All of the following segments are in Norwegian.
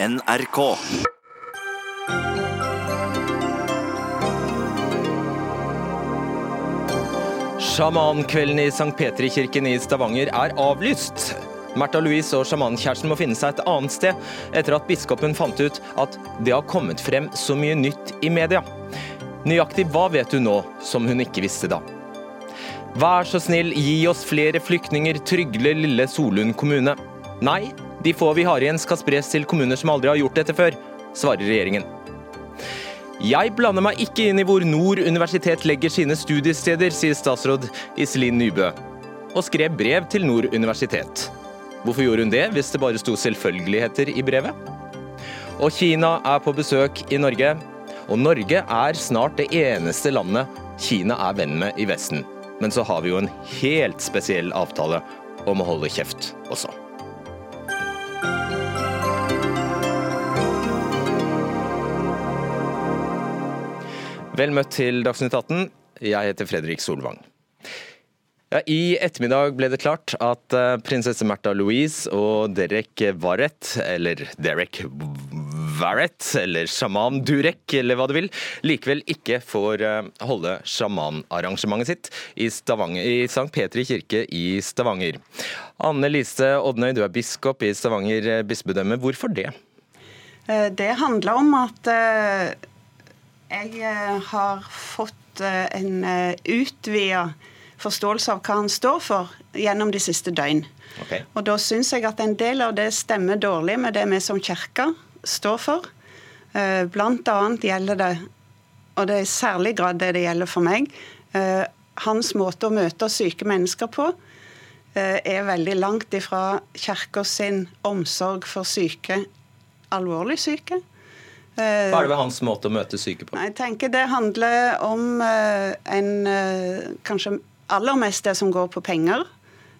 NRK. Sjamankvelden i St. Petri-kirken i Stavanger er avlyst. Märtha Louise og sjamankjæresten må finne seg et annet sted, etter at biskopen fant ut at det har kommet frem så mye nytt i media. Nøyaktig hva vet du nå, som hun ikke visste da? Vær så snill, gi oss flere flyktninger, trygler lille Solund kommune. Nei, de få vi har igjen skal spres til kommuner som aldri har gjort dette før, svarer regjeringen. Jeg blander meg ikke inn i hvor Nord universitet legger sine studiesteder, sier statsråd Iselin Nybø, og skrev brev til Nord universitet. Hvorfor gjorde hun det, hvis det bare sto selvfølgeligheter i brevet? Og Kina er på besøk i Norge, og Norge er snart det eneste landet Kina er venn med i Vesten. Men så har vi jo en helt spesiell avtale om å holde kjeft også. Vel møtt til Dagsnytt 18. Jeg heter Fredrik Solvang. Ja, I ettermiddag ble det klart at eh, prinsesse Märtha Louise og Derek Varrett, eller Derek Varrett, eller sjaman Durek, eller hva du vil, likevel ikke får eh, holde sjamanarrangementet sitt i, i St. Petri kirke i Stavanger. Anne Lise Odnøy, du er biskop i Stavanger eh, bispedømme. Hvorfor det? Det handler om at jeg eh, har fått eh, en eh, utvida forståelse av hva han står for gjennom de siste døgn. Okay. Og da syns jeg at en del av det stemmer dårlig med det vi som kirke står for. Blant annet gjelder det, og det er i særlig grad det det gjelder for meg, hans måte å møte syke mennesker på er veldig langt ifra kirka sin omsorg for syke, alvorlig syke. Hva er det ved hans måte å møte syke på? Jeg tenker Det handler om eh, en eh, kanskje aller mest det som går på penger.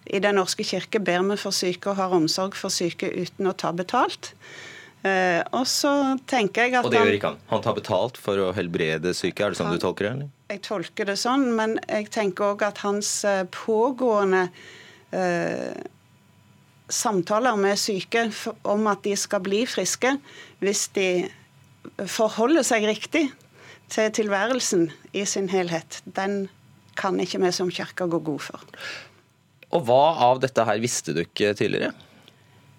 I Den norske kirke ber vi for syke og har omsorg for syke uten å ta betalt. Eh, og så tenker jeg at Og det gjør ikke han? Han tar betalt for å helbrede syke? Er det sånn han, du tolker det? Eller? Jeg tolker det sånn, men jeg tenker òg at hans pågående eh, samtaler med syke om at de skal bli friske hvis de forholder seg riktig til tilværelsen i sin helhet, den kan ikke vi som kirke gå god for. Og hva av dette her visste du ikke tidligere?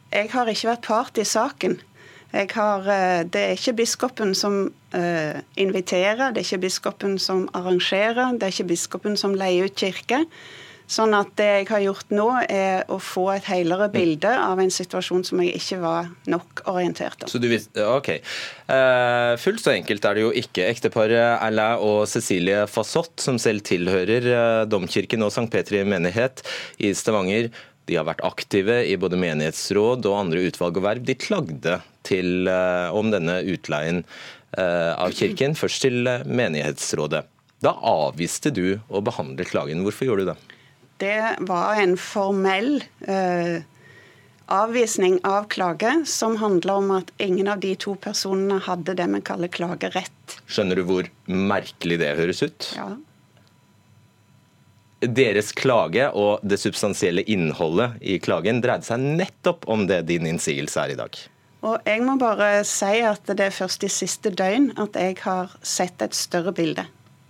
Jeg har ikke vært part i saken. Har, eh, det er ikke biskopen som uh, inviterer, det er ikke biskopen som arrangerer, det er ikke biskopen som leier ut kirke. Sånn at det jeg har gjort nå, er å få et helere bilde av en situasjon som jeg ikke var nok orientert om. Så du visste, ok. Uh, fullt så enkelt er det jo ikke. Ekteparet Alain og Cecilie Fassott, som selv tilhører uh, Domkirken og St. Petri menighet i Stavanger, de har vært aktive i både menighetsråd og andre utvalg og verv. De klagde til, uh, om denne utleien av kirken, først til menighetsrådet. Da avviste du å behandle klagen. Hvorfor gjorde du det? Det var en formell eh, avvisning av klage, som handla om at ingen av de to personene hadde det vi kaller klagerett. Skjønner du hvor merkelig det høres ut? Ja. Deres klage og det substansielle innholdet i klagen dreide seg nettopp om det din innsigelse er i dag. Og jeg må bare si at det er først de siste døgn at jeg har sett et større bilde.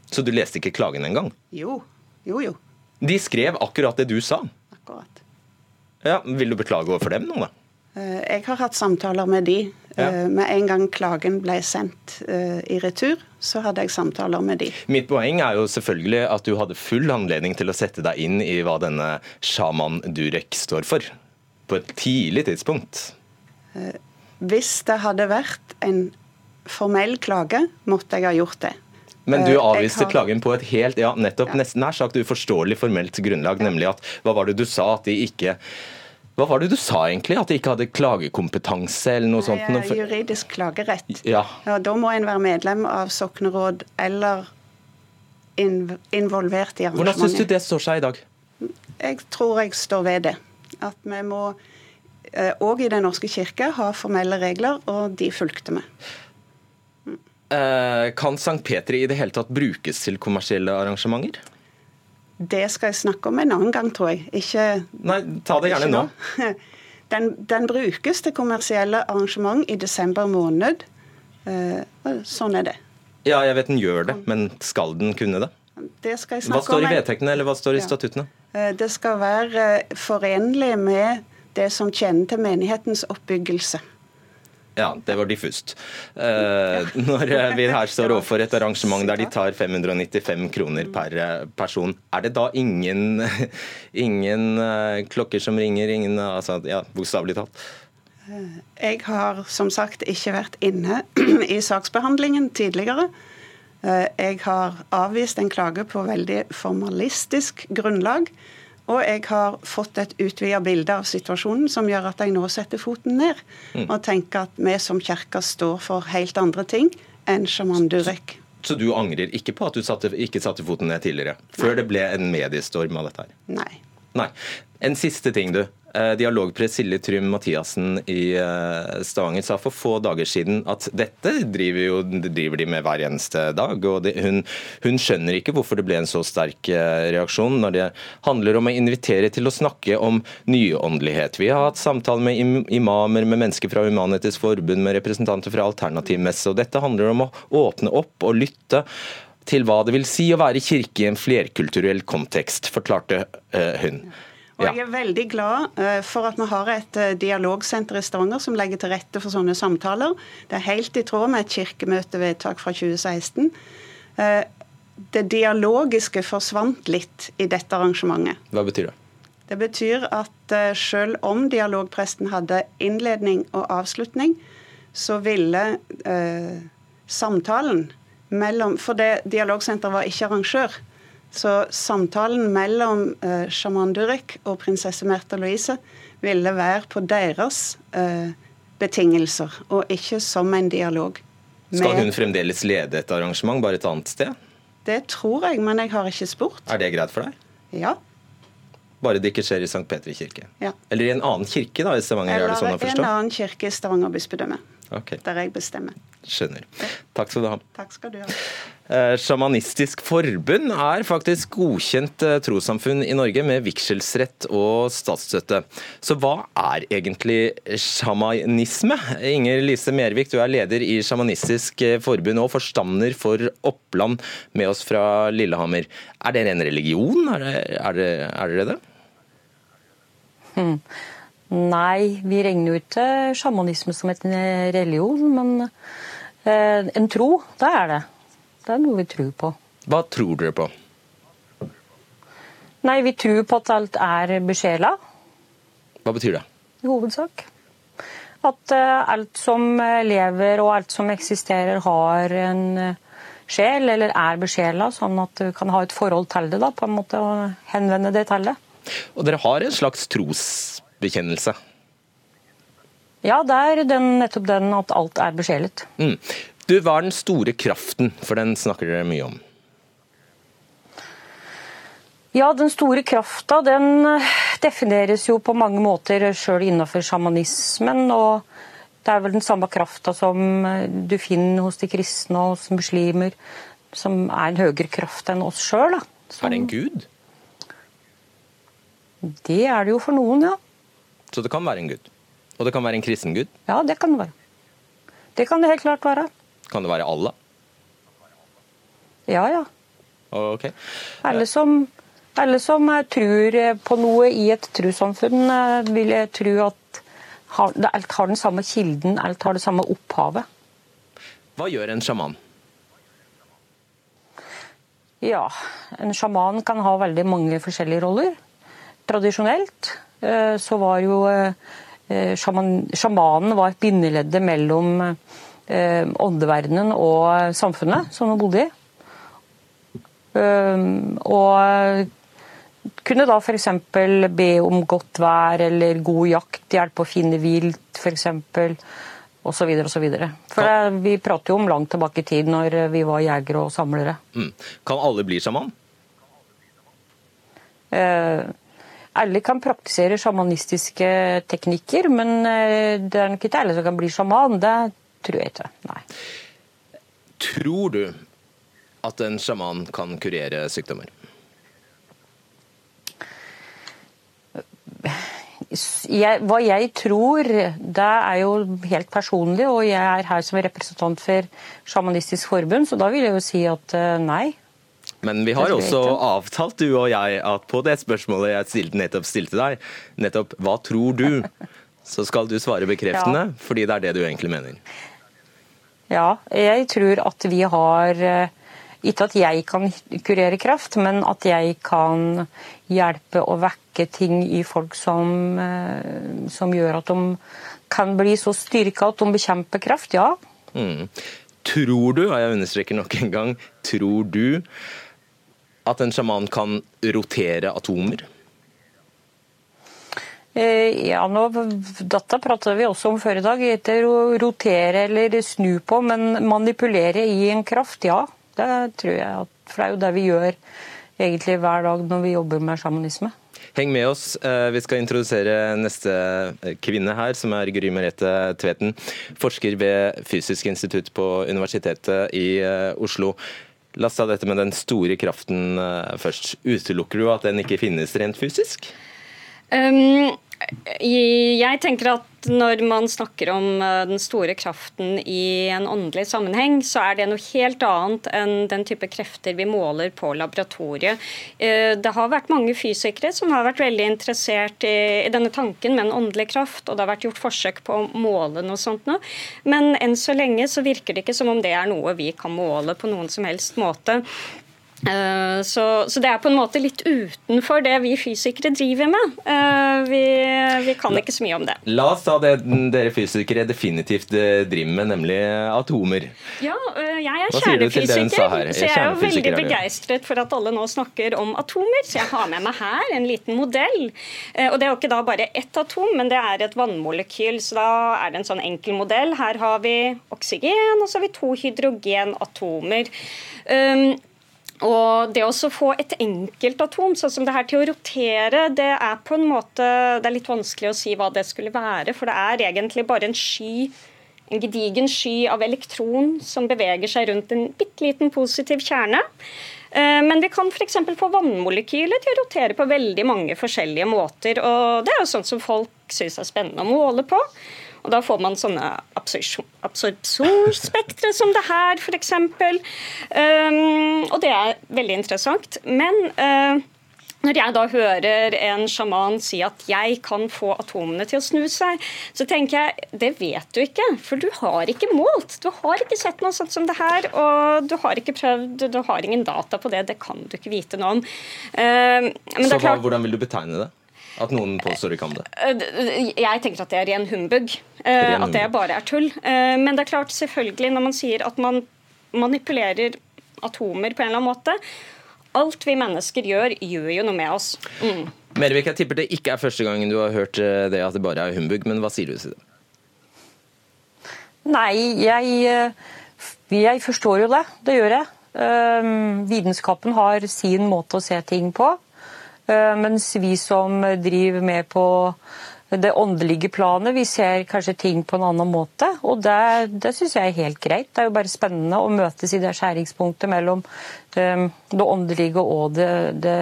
Så du leste ikke klagen engang? Jo. Jo, jo. De skrev akkurat det du sa. Akkurat. Ja, Vil du beklage overfor dem nå, da? Eh, jeg har hatt samtaler med de. Ja. Eh, med en gang klagen ble sendt eh, i retur, så hadde jeg samtaler med de. Mitt poeng er jo selvfølgelig at du hadde full anledning til å sette deg inn i hva denne sjaman Durek står for, på et tidlig tidspunkt. Hvis det hadde vært en formell klage, måtte jeg ha gjort det. Men du eh, avviste kan... klagen på et helt, ja, nettopp ja. nesten nær sagt uforståelig formelt grunnlag, nemlig at hva var det du sa at de ikke hva var det du sa egentlig? At de ikke hadde klagekompetanse eller noe sånt? Nei, juridisk klagerett. Ja. ja. Da må en være medlem av sokneråd eller involvert i arrangementet. Hvordan syns du det står seg i dag? Jeg tror jeg står ved det. At vi må òg eh, i Den norske kirke ha formelle regler, og de fulgte vi. Eh, kan St. Petri i det hele tatt brukes til kommersielle arrangementer? Det skal jeg snakke om en annen gang, tror jeg. Ikke, Nei, ta det gjerne nå. Den, den, brukes til kommersielle arrangement i desember måned. Sånn er det. Ja, jeg vet den gjør det, men skal den kunne det? Det skal jeg snakke om. Hva står i vedtektene, eller hva står i statuttene? Det skal være forenlig med det som kjenner til menighetens oppbyggelse. Ja, det var diffust. Uh, når vi her står overfor et arrangement der de tar 595 kroner per eh, person, er det da ingen, ingen klokker som ringer? Ingen, altså, ja, Bokstavelig talt. Jeg har som sagt ikke vært inne i saksbehandlingen tidligere. Jeg har avvist en klage på veldig formalistisk grunnlag. Og jeg har fått et utvida bilde av situasjonen som gjør at jeg nå setter foten ned. Mm. Og tenker at vi som kirke står for helt andre ting enn sjaman Durek. Så du angrer ikke på at du satte, ikke satte foten ned tidligere? Før det ble en mediestorm av dette her? Nei. Nei. En siste ting, du. Eh, dialogpress Silje Trym Mathiassen i eh, Stavanger sa for få dager siden at dette driver, jo, driver de med hver eneste dag. og det, hun, hun, skjønner ikke hvorfor det ble en så sterk eh, reaksjon når det handler om å invitere til å snakke om nyåndelighet. Vi har hatt samtaler med imamer, med mennesker fra Humanitisk Forbund, med representanter fra Alternativmesse. og Dette handler om å åpne opp og lytte til hva det vil si å være kirke i en flerkulturell kontekst, forklarte hun. Og Jeg er veldig glad eh, for at vi har et eh, dialogsenter i Stavanger som legger til rette for sånne samtaler. Det er helt i tråd med et kirkemøtevedtak fra 2016. Eh, det dialogiske forsvant litt i dette arrangementet. Hva betyr det? Det betyr at selv om dialogpresten hadde innledning og avslutning, så ville eh, samtalen mellom For det dialogsenteret var ikke arrangør. Så samtalen mellom eh, sjaman Durek og prinsesse Märtha Louise ville være på deres eh, betingelser, og ikke som en dialog. Skal hun fremdeles lede et arrangement, bare et annet sted? Det tror jeg, men jeg har ikke spurt. Er det greit for deg? Ja. Bare det ikke skjer i St. Petri kirke? Ja. Eller i en annen kirke da, i Stavanger? Eller er det sånn å forstå? en annen kirke i Stavanger bispedømme. Okay. Der jeg bestemmer. Skjønner. Takk skal du ha. Takk skal du ha. Eh, Sjamanistisk forbund er faktisk godkjent eh, trossamfunn i Norge med vigselsrett og statsstøtte. Så hva er egentlig sjamanisme? Inger Lise Mervik, du er leder i Sjamanistisk eh, forbund og forstander for Oppland med oss fra Lillehammer. Er det en religion? Er, det, er, det, er det, det? Hmm. Nei, vi regner jo ikke sjamanisme som en religion, men eh, en tro, det er det. Det er noe vi tror på. Hva tror dere på? Nei, vi tror på at alt er besjela. Hva betyr det? I hovedsak. At uh, alt som lever og alt som eksisterer har en sjel, eller er besjela, sånn at du kan ha et forhold til det, da, på en måte, og henvende det til det. Og dere har en slags trosbekjennelse? Ja, det er den, nettopp den at alt er besjelet. Mm. Du, Hva er den store kraften, for den snakker dere mye om? Ja, Den store krafta den eh, defineres jo på mange måter sjøl innenfor sjamanismen. og Det er vel den samme krafta som eh, du finner hos de kristne og hos muslimer, som er en høyere kraft enn oss sjøl. Er det en gud? Det er det jo for noen, ja. Så det kan være en gud? Og det kan være en kristen gud? Ja, det kan det være. Det kan det helt klart være. Kan det være Allah? Ja, ja. Okay. Alle som, alle som tror på noe i et trossamfunn, eh, vil jeg tro at alt har den samme kilden, alt har det samme opphavet. Hva gjør en sjaman? Ja, en sjaman kan ha veldig mange forskjellige roller. Tradisjonelt så var jo eh, sjamanen var et bindeleddet mellom eh, åndeverdenen og samfunnet som hun bodde i. Og kunne da f.eks. be om godt vær eller god jakt, hjelpe å finne vilt f.eks. osv. osv. For ja. vi prater jo om langt tilbake i tid, når vi var jegere og samlere. Mm. Kan alle bli sjaman? Uh, alle kan praktisere sjamanistiske teknikker, men uh, det er nok ikke alle som kan bli sjaman. Det tror jeg ikke. Nei. Tror du at en sjaman kan kurere sykdommer? jeg, hva jeg tror, det er jo helt personlig, og jeg er her som representant for Sjamanistisk forbund, så da vil jeg jo si at uh, nei. Men vi har også avtalt, du og jeg, at på det spørsmålet jeg stilte, nettopp stilte deg, nettopp hva tror du, så skal du svare bekreftende, ja. fordi det er det du egentlig mener. Ja, jeg tror at vi har uh, ikke at jeg kan kurere kreft, men at jeg kan hjelpe og vekke ting i folk som, eh, som gjør at de kan bli så styrka at de bekjemper kreft. Ja. Mm. Tror du, og jeg understreker nok en gang, tror du at en sjaman kan rotere atomer? Eh, ja, nå, Dette pratet vi også om før i dag. Ikke rotere eller snu på, men manipulere i en kraft, ja. Det tror jeg, for det er jo det vi gjør egentlig hver dag når vi jobber med sjamanisme. Heng med oss. Eh, vi skal introdusere neste kvinne her, som er Gry Merete Tveten. Forsker ved Fysisk institutt på Universitetet i eh, Oslo. La oss ta dette med den store kraften eh, først. Utelukker du at den ikke finnes rent fysisk? Um, jeg tenker at når man snakker om eh, den store kraften i en åndelig sammenheng, så er det noe helt annet enn den type krefter vi måler på laboratoriet. Eh, det har vært mange fysikere som har vært veldig interessert i denne tanken med en åndelig kraft, og det har vært gjort forsøk på å måle noe sånt nå. Men enn så lenge så virker det ikke som om det er noe vi kan måle på noen som helst måte. Eh, så, så, det er på en måte litt utenfor det vi fysikere driver med. Eh, vi, vi, kan ikke så mye om det. La oss ta det dere fysikere definitivt eh, driver med, nemlig atomer. Ja, jeg er kjernefysiker, så jeg er jo veldig begeistret for at alle nå snakker om atomer. Så jeg har med meg her en liten modell. Og det er jo ikke da bare ett atom, men det er et vannmolekyl. Så da er det en sånn enkel modell. Her har vi oksygen, og så har vi to hydrogenatomer. Og det å få et enkeltatom sånn som det her til å rotere, det er på en måte det er litt vanskelig å si hva det skulle være. For det er egentlig bare en sky, en gedigen sky av elektron som beveger seg rundt en bitte liten positiv kjerne. Eh, men vi kan f.eks. få vannmolekyler til å rotere på veldig mange forskjellige måter. Og det er jo sånt som folk syns er spennende å måle på. Og Da får man sånne absorpsjonsspektre som det her, f.eks. Um, og det er veldig interessant. Men uh, når jeg da hører en sjaman si at jeg kan få atomene til å snu seg, så tenker jeg det vet du ikke, for du har ikke målt. Du har ikke sett noe sånt som det her, og du har ikke prøvd, du har ingen data på det. Det kan du ikke vite noe om. Uh, så hva, hvordan vil du betegne det? At noen påstår de kan det? Eh, jeg tenker at det er ren humbug. Eh, ren at det bare er tull. Eh, men det er klart, selvfølgelig, når man sier at man manipulerer atomer på en eller annen måte Alt vi mennesker gjør, gjør jo noe med oss. Mm. Mervik, jeg tipper det ikke er første gangen du har hørt det at det bare er humbug, men hva sier du til det? Nei, jeg, jeg forstår jo det. Det gjør jeg. Vitenskapen har sin måte å se ting på. Eh, mens vi som driver med på det åndelige planet, vi ser kanskje ting på en annen måte. Og det, det syns jeg er helt greit. Det er jo bare spennende å møtes i det skjæringspunktet mellom um, det åndelige og det, det,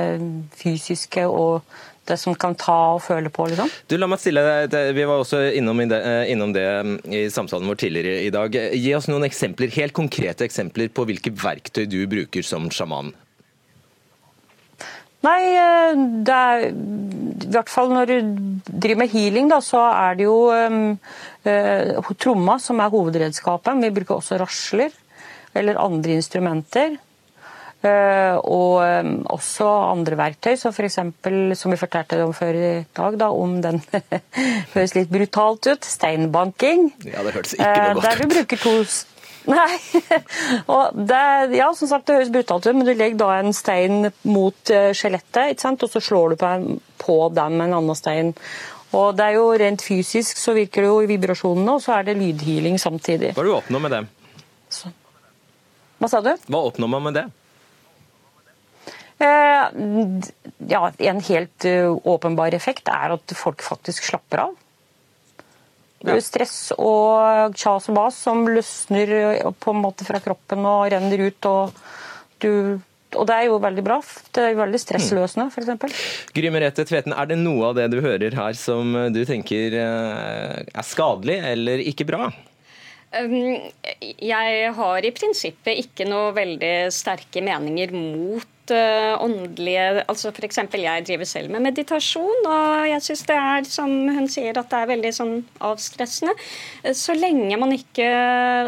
fysiske og det som kan ta og føle på. liksom. Du, la meg stille deg, Vi var også innom det, eh, innom det mm, i samtalen vår tidligere i dag. Gi oss noen eksempler, helt konkrete eksempler på hvilke verktøy du bruker som sjaman. Nei, eh, det er I hvert fall når du driver med healing, da, så er det jo um, uh, tromma som er hovedredskapet. Vi bruker også rasler eller andre instrumenter. Uh, og um, også andre verktøy, så f.eks. som vi fortalte om før i dag, da, om den høres litt brutalt ut, steinbanking. Ja, det hørtes ikke noe godt ut. Der vi bruker to Nei. og det, ja, som sagt, det høres brutalt ut, men du legger da en stein mot skjelettet, ikke sant? og så slår du på, på dem med en annen stein. Og det er jo Rent fysisk så virker det jo i vibrasjonene, og så er det lydhealing samtidig. Hva er du oppnår med det? Så. Hva sa du? Hva oppnår man med det? Eh, ja, En helt uh, åpenbar effekt er at folk faktisk slapper av. Ja. Stress og kjas og bas som løsner på en måte fra kroppen og renner ut. og du Og det er jo veldig bra. Det er jo veldig stressløsende, f.eks. Gry Merete Tveten, er det noe av det du hører her som du tenker er skadelig eller ikke bra? Jeg har i prinsippet ikke noe veldig sterke meninger mot uh, åndelige altså F.eks. jeg driver selv med meditasjon, og jeg syns det er som hun sier, at det er veldig sånn avstressende. Så lenge man ikke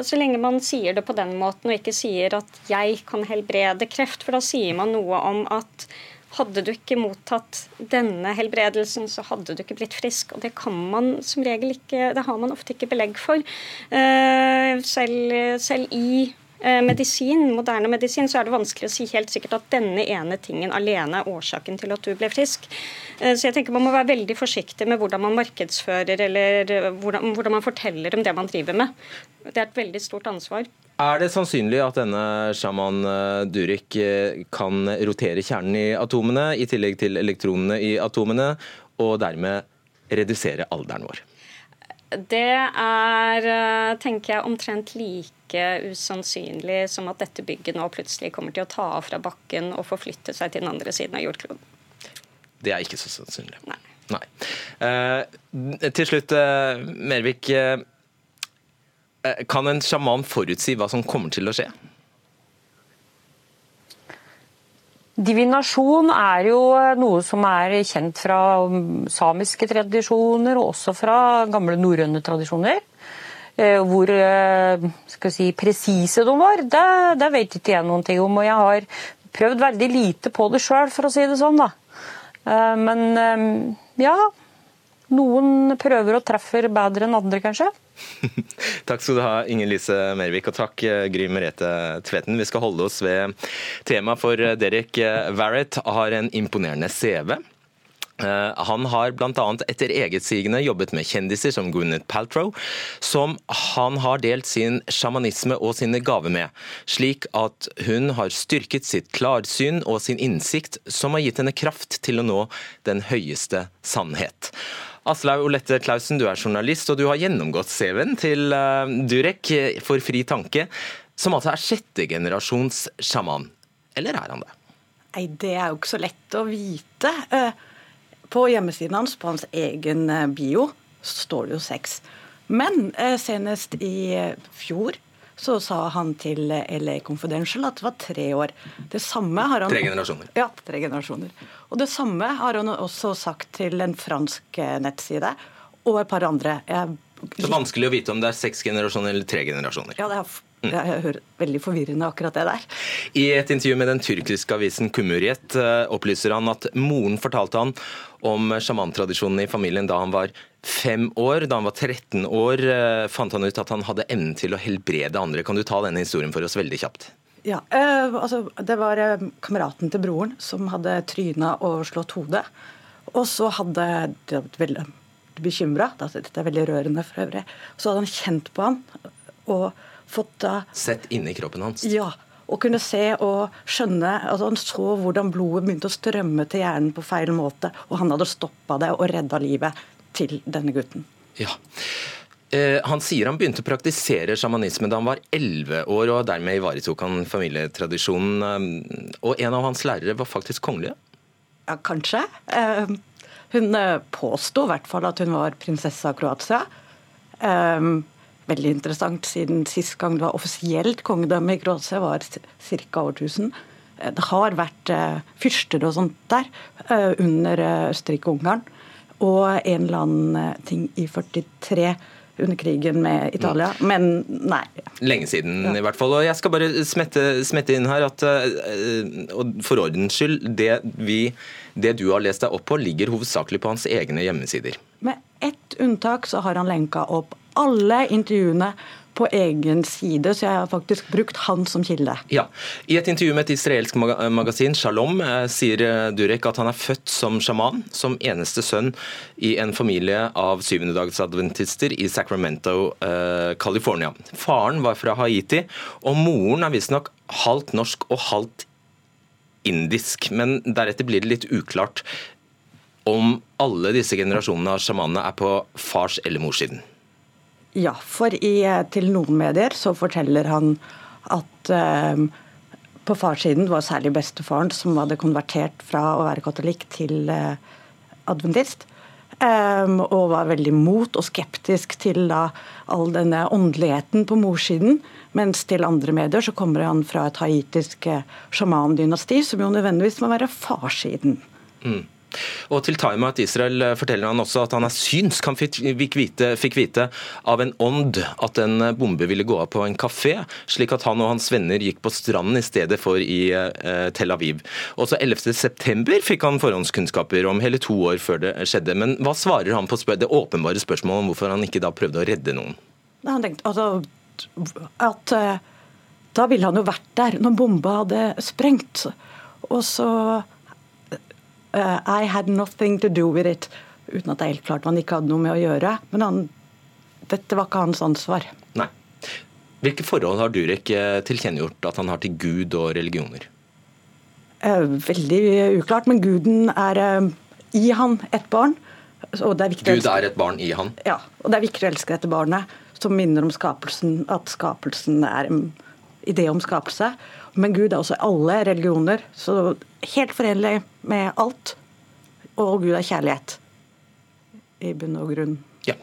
så lenge man sier det på den måten, og ikke sier at 'jeg kan helbrede kreft', for da sier man noe om at hadde du ikke mottatt denne helbredelsen, så hadde du ikke blitt frisk. Og det kan man som regel ikke Det har man ofte ikke belegg for. Eh, selv, selv i eh, medisin, moderne medisin, så er det vanskelig å si helt sikkert at denne ene tingen alene er årsaken til at du ble frisk. Eh, så jeg tenker Man må være veldig forsiktig med hvordan man markedsfører eller hvordan, hvordan man forteller om det man driver med. Det er et veldig stort ansvar. Er det sannsynlig at denne sjaman eh, Durek eh, kan rotere kjernen i atomene, i tillegg til elektronene i atomene, og dermed redusere alderen vår? Det er, eh, tenker jeg, omtrent like usannsynlig som at dette bygget nå plutselig kommer til å ta av fra bakken og forflytte seg til den andre siden av jordkloden. Det er ikke så sannsynlig. Nei. Nei. Eh, til slutt, eh, Mervik. Eh, Eh, kan en sjaman forutsi hva som kommer til å skje? Divinasjon er jo noe som er kjent fra samiske tradisjoner, og også fra gamle norrøne tradisjoner. Eh, hvor eh, skal si, presise de var, det, det, vet ikke jeg noen ting om. Og jeg har prøvd veldig lite på det sjøl, for å si det sånn. da. Men ja, noen prøver og treffer bedre enn andre, kanskje. takk skal du ha, Inger Lise Mervik, og takk eh, Gry Merete Tveten. Vi skal holde oss ved temaet, for eh, Derek Varrett har en imponerende CV. Han har bl.a. etter eget sigende jobbet med kjendiser som Gwyneth Paltrow, som han har delt sin sjamanisme og sine gaver med, slik at hun har styrket sitt klarsyn og sin innsikt, som har gitt henne kraft til å nå den høyeste sannhet. Aslaug Olette Klausen, du er journalist, og du har gjennomgått CV-en til uh, Durek for Fri Tanke, som altså er sjettegenerasjons sjaman. Eller er han det? Nei, Det er jo ikke så lett å vite. Eh, på hjemmesiden hans, på hans egen eh, bio, står det jo sex. Men senest i fjor så sa han til LA Confidential at det var tre år. Det samme har han... Tre generasjoner. Ja, tre generasjoner. Og det samme har han også sagt til en fransk nettside og et par andre. Jeg... Så vanskelig å vite om det er seks generasjoner eller tre generasjoner. Ja, det er Mm. Jeg hører veldig forvirrende akkurat det der. I et intervju med den tyrkiske avisen Kumuriet eh, opplyser han at moren fortalte han om sjamantradisjonene i familien da han var fem år. Da han var 13 år eh, fant han ut at han hadde evnen til å helbrede andre. Kan du ta denne historien for oss veldig kjapt? Ja, eh, altså Det var eh, kameraten til broren som hadde tryna og slått hodet. Og så hadde det veldig bekymra, dette er veldig rørende for øvrig, så hadde han kjent på han. og fått da Sett inni kroppen hans? Ja. Og kunne se og skjønne altså Han så hvordan blodet begynte å strømme til hjernen på feil måte, og han hadde stoppa det og redda livet til denne gutten. Ja. Eh, han sier han begynte å praktisere sjamanisme da han var 11 år, og dermed ivaretok han familietradisjonen. Eh, og en av hans lærere var faktisk kongelige? Ja, kanskje. Eh, hun påsto i hvert fall at hun var prinsesse av Kroatia veldig interessant, siden sist gang det var offisielt kongedømme i Kroatia, var ca. årtusen. Det har vært fyrster og sånt der under Østerrike-Ungarn. Og en eller annen ting i 43 under krigen med Italia, mm. men nei. Lenge siden ja. i hvert fall. Og jeg skal bare smette, smette inn her at og for ordens skyld, det, vi, det du har lest deg opp på, ligger hovedsakelig på hans egne hjemmesider. Med ett unntak så har han lenka opp alle intervjuene på egen side, så jeg har faktisk brukt han som kilde. Ja. I et intervju med et israelsk magasin, Shalom, eh, sier eh, Durek at han er født som sjaman, som eneste sønn i en familie av syvendedagsadventister i Sacramento, eh, California. Faren var fra Haiti, og moren er visstnok halvt norsk og halvt indisk. Men deretter blir det litt uklart om alle disse generasjonene av sjamanene er på fars- eller morssiden. Ja, for i, til noen medier så forteller han at eh, på farssiden var særlig bestefaren, som hadde konvertert fra å være katolikk til eh, adventist. Eh, og var veldig mot og skeptisk til da, all denne åndeligheten på morssiden. Mens til andre medier så kommer han fra et haitisk eh, sjamandynasti, som jo nødvendigvis må være farssiden. Mm. Og til Time at Israel eh, forteller han også at han er synsk. Han fikk vite, fikk vite, av en ånd at en eh, bombe ville gå av på en kafé, slik at han og hans venner gikk på stranden i stedet for i eh, Tel Aviv. Også 11.9 fikk han forhåndskunnskaper om hele to år før det skjedde. Men hva svarer han på det åpenbare spørsmålet om hvorfor han ikke da prøvde å redde noen? Han tenkte altså, at da ville han jo vært der når bomba hadde sprengt. Og så uh, I had nothing to do with it. Uten at det er helt klart han ikke hadde noe med å gjøre. Men han, dette var ikke hans ansvar. Nei. Hvilke forhold har Durek eh, tilkjennegjort at han har til Gud og religioner? Uh, veldig uklart, men guden er uh, i han et barn. Gud er et barn i han? Ja, og det er viktig å elske dette barnet, som minner om skapelsen, at skapelsen er en idé om skapelse. Men Gud er også alle religioner, så helt forenlig med alt. Og Gud er kjærlighet, i bunn og grunn. Ja.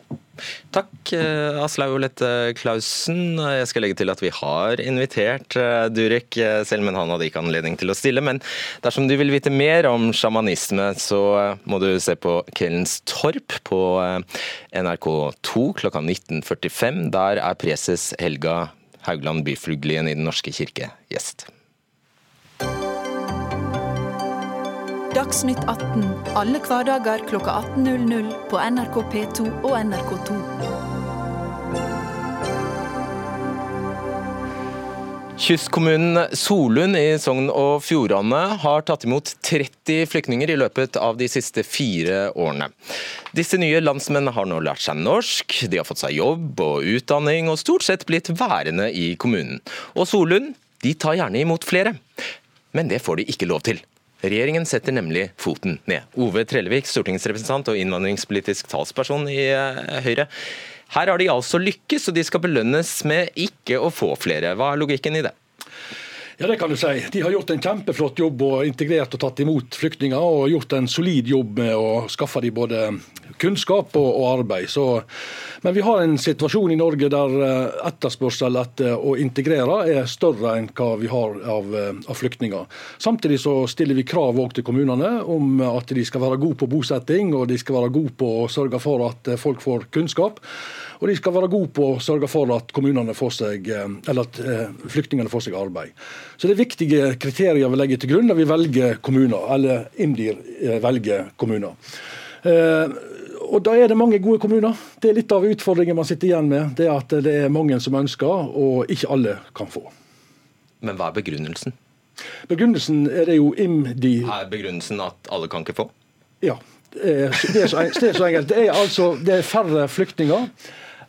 Takk, eh, Aslaug Olette Klausen. Jeg skal legge til at vi har invitert eh, Durek, eh, selv om han hadde ikke anledning til å stille. Men dersom du vil vite mer om sjamanisme, så må du se på Kveldens Torp på NRK2 klokka 19.45. Der er preses Helga Haugland Byfluglien i Den norske kirke gjest. Dagsnytt 18 alle hverdager kl 18.00 på NRK P2 og NRK2. Kystkommunen Solund i Sogn og Fjordane har tatt imot 30 flyktninger i løpet av de siste fire årene. Disse nye landsmennene har nå lært seg norsk, de har fått seg jobb og utdanning, og stort sett blitt værende i kommunen. Og Solund de tar gjerne imot flere, men det får de ikke lov til. Regjeringen setter nemlig foten ned. Ove Trellevik, stortingsrepresentant og innvandringspolitisk talsperson i eh, Høyre. Her har de altså lykkes, og de skal belønnes med ikke å få flere. Hva er logikken i det? Ja, det kan du si. De har gjort en kjempeflott jobb og integrert og tatt imot flyktninger. Og gjort en solid jobb med å skaffe dem både kunnskap og, og arbeid. Så, men vi har en situasjon i Norge der eh, etterspørsel etter å integrere er større enn hva vi har av, eh, av flyktninger. Samtidig så stiller vi krav til kommunene om at de skal være gode på bosetting og de skal være gode på å sørge for at eh, folk får kunnskap. Og de skal være gode på å sørge for at får seg, eller at flyktningene får seg arbeid. Så Det er viktige kriterier vi legger til grunn når vi velger kommuner, eller IMDir velger kommuner. Og Da er det mange gode kommuner. Det er litt av utfordringen man sitter igjen med. Det er at det er mange som ønsker, og ikke alle kan få. Men hva er begrunnelsen? Begrunnelsen er det jo IMDi Er begrunnelsen at alle kan ikke få? Ja. Det er så, det er så enkelt. Det er altså det er færre flyktninger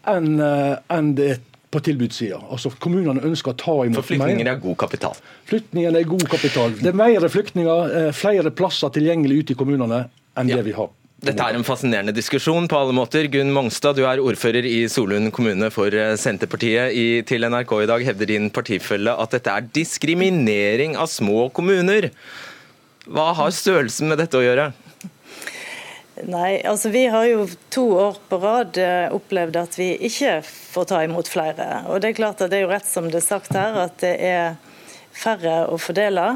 enn eh, en det er på tilbudssida. Altså, kommunene ønsker å ta imot. For flyktninger er god kapital? Flyktningene er god kapital. Det er mer flyktninger, eh, flere plasser tilgjengelig ute i kommunene enn ja. det vi har dette er en fascinerende diskusjon på alle måter. Gunn Mongstad, du er ordfører i Solund kommune for eh, Senterpartiet. I, til NRK i dag hevder din partifelle at dette er diskriminering av små kommuner. Hva har størrelsen med dette å gjøre? Nei, altså Vi har jo to år på rad eh, opplevd at vi ikke får ta imot flere. Og Det er klart at det er jo rett som det er sagt her, at det er færre å fordele.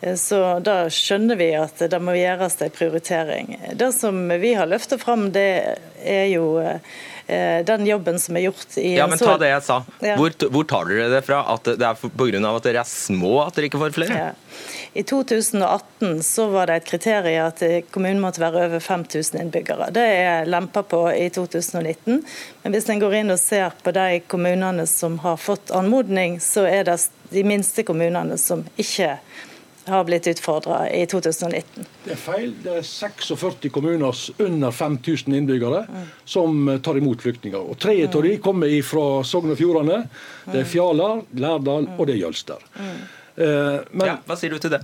Eh, så da skjønner vi at det må gjøres en prioritering. Det som vi har løftet fram, det er jo eh, den jobben som er gjort i Ja, men ta det jeg sa. Ja. Hvor, hvor, tar dere det fra? At det er pga. at dere er små at dere ikke får flere? Ja. I 2018 så var det et kriterium at kommunen måtte være over 5000 innbyggere. Det er lempa på i 2019. Men hvis en går inn og ser på de kommunene som har fått anmodning, så er det de minste kommunene som ikke har blitt utfordra i 2019. Det er feil. Det er 46 kommuner under 5000 innbyggere mm. som tar imot flyktninger. Og Tre av de kommer fra Sogn og Fjordane. Det er Fjaler, Fjalar, Lærdal og det er Jølster. Mm. Eh, men, ja, hva sier du til det?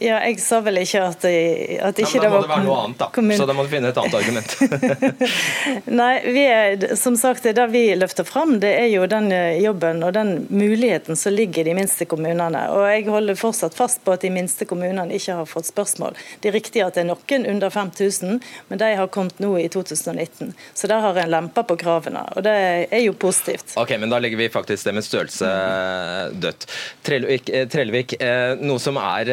Ja, jeg sa vel ikke at, at ikke det var Da må det være noe annet, da. Kommun... Så da må du finne et annet argument. Nei, vi er, som sagt, det vi løfter fram, det er jo den eh, jobben og den muligheten som ligger i de minste kommunene. Og jeg holder fortsatt fast på at de minste kommunene ikke har fått spørsmål. Det er riktig at det er noen under 5000, men de har kommet nå i 2019. Så der har en lempa på kravene, og det er jo positivt. Ok, men da legger vi faktisk det med størrelse dødt. Trellevik, eh, Trellevik noe som er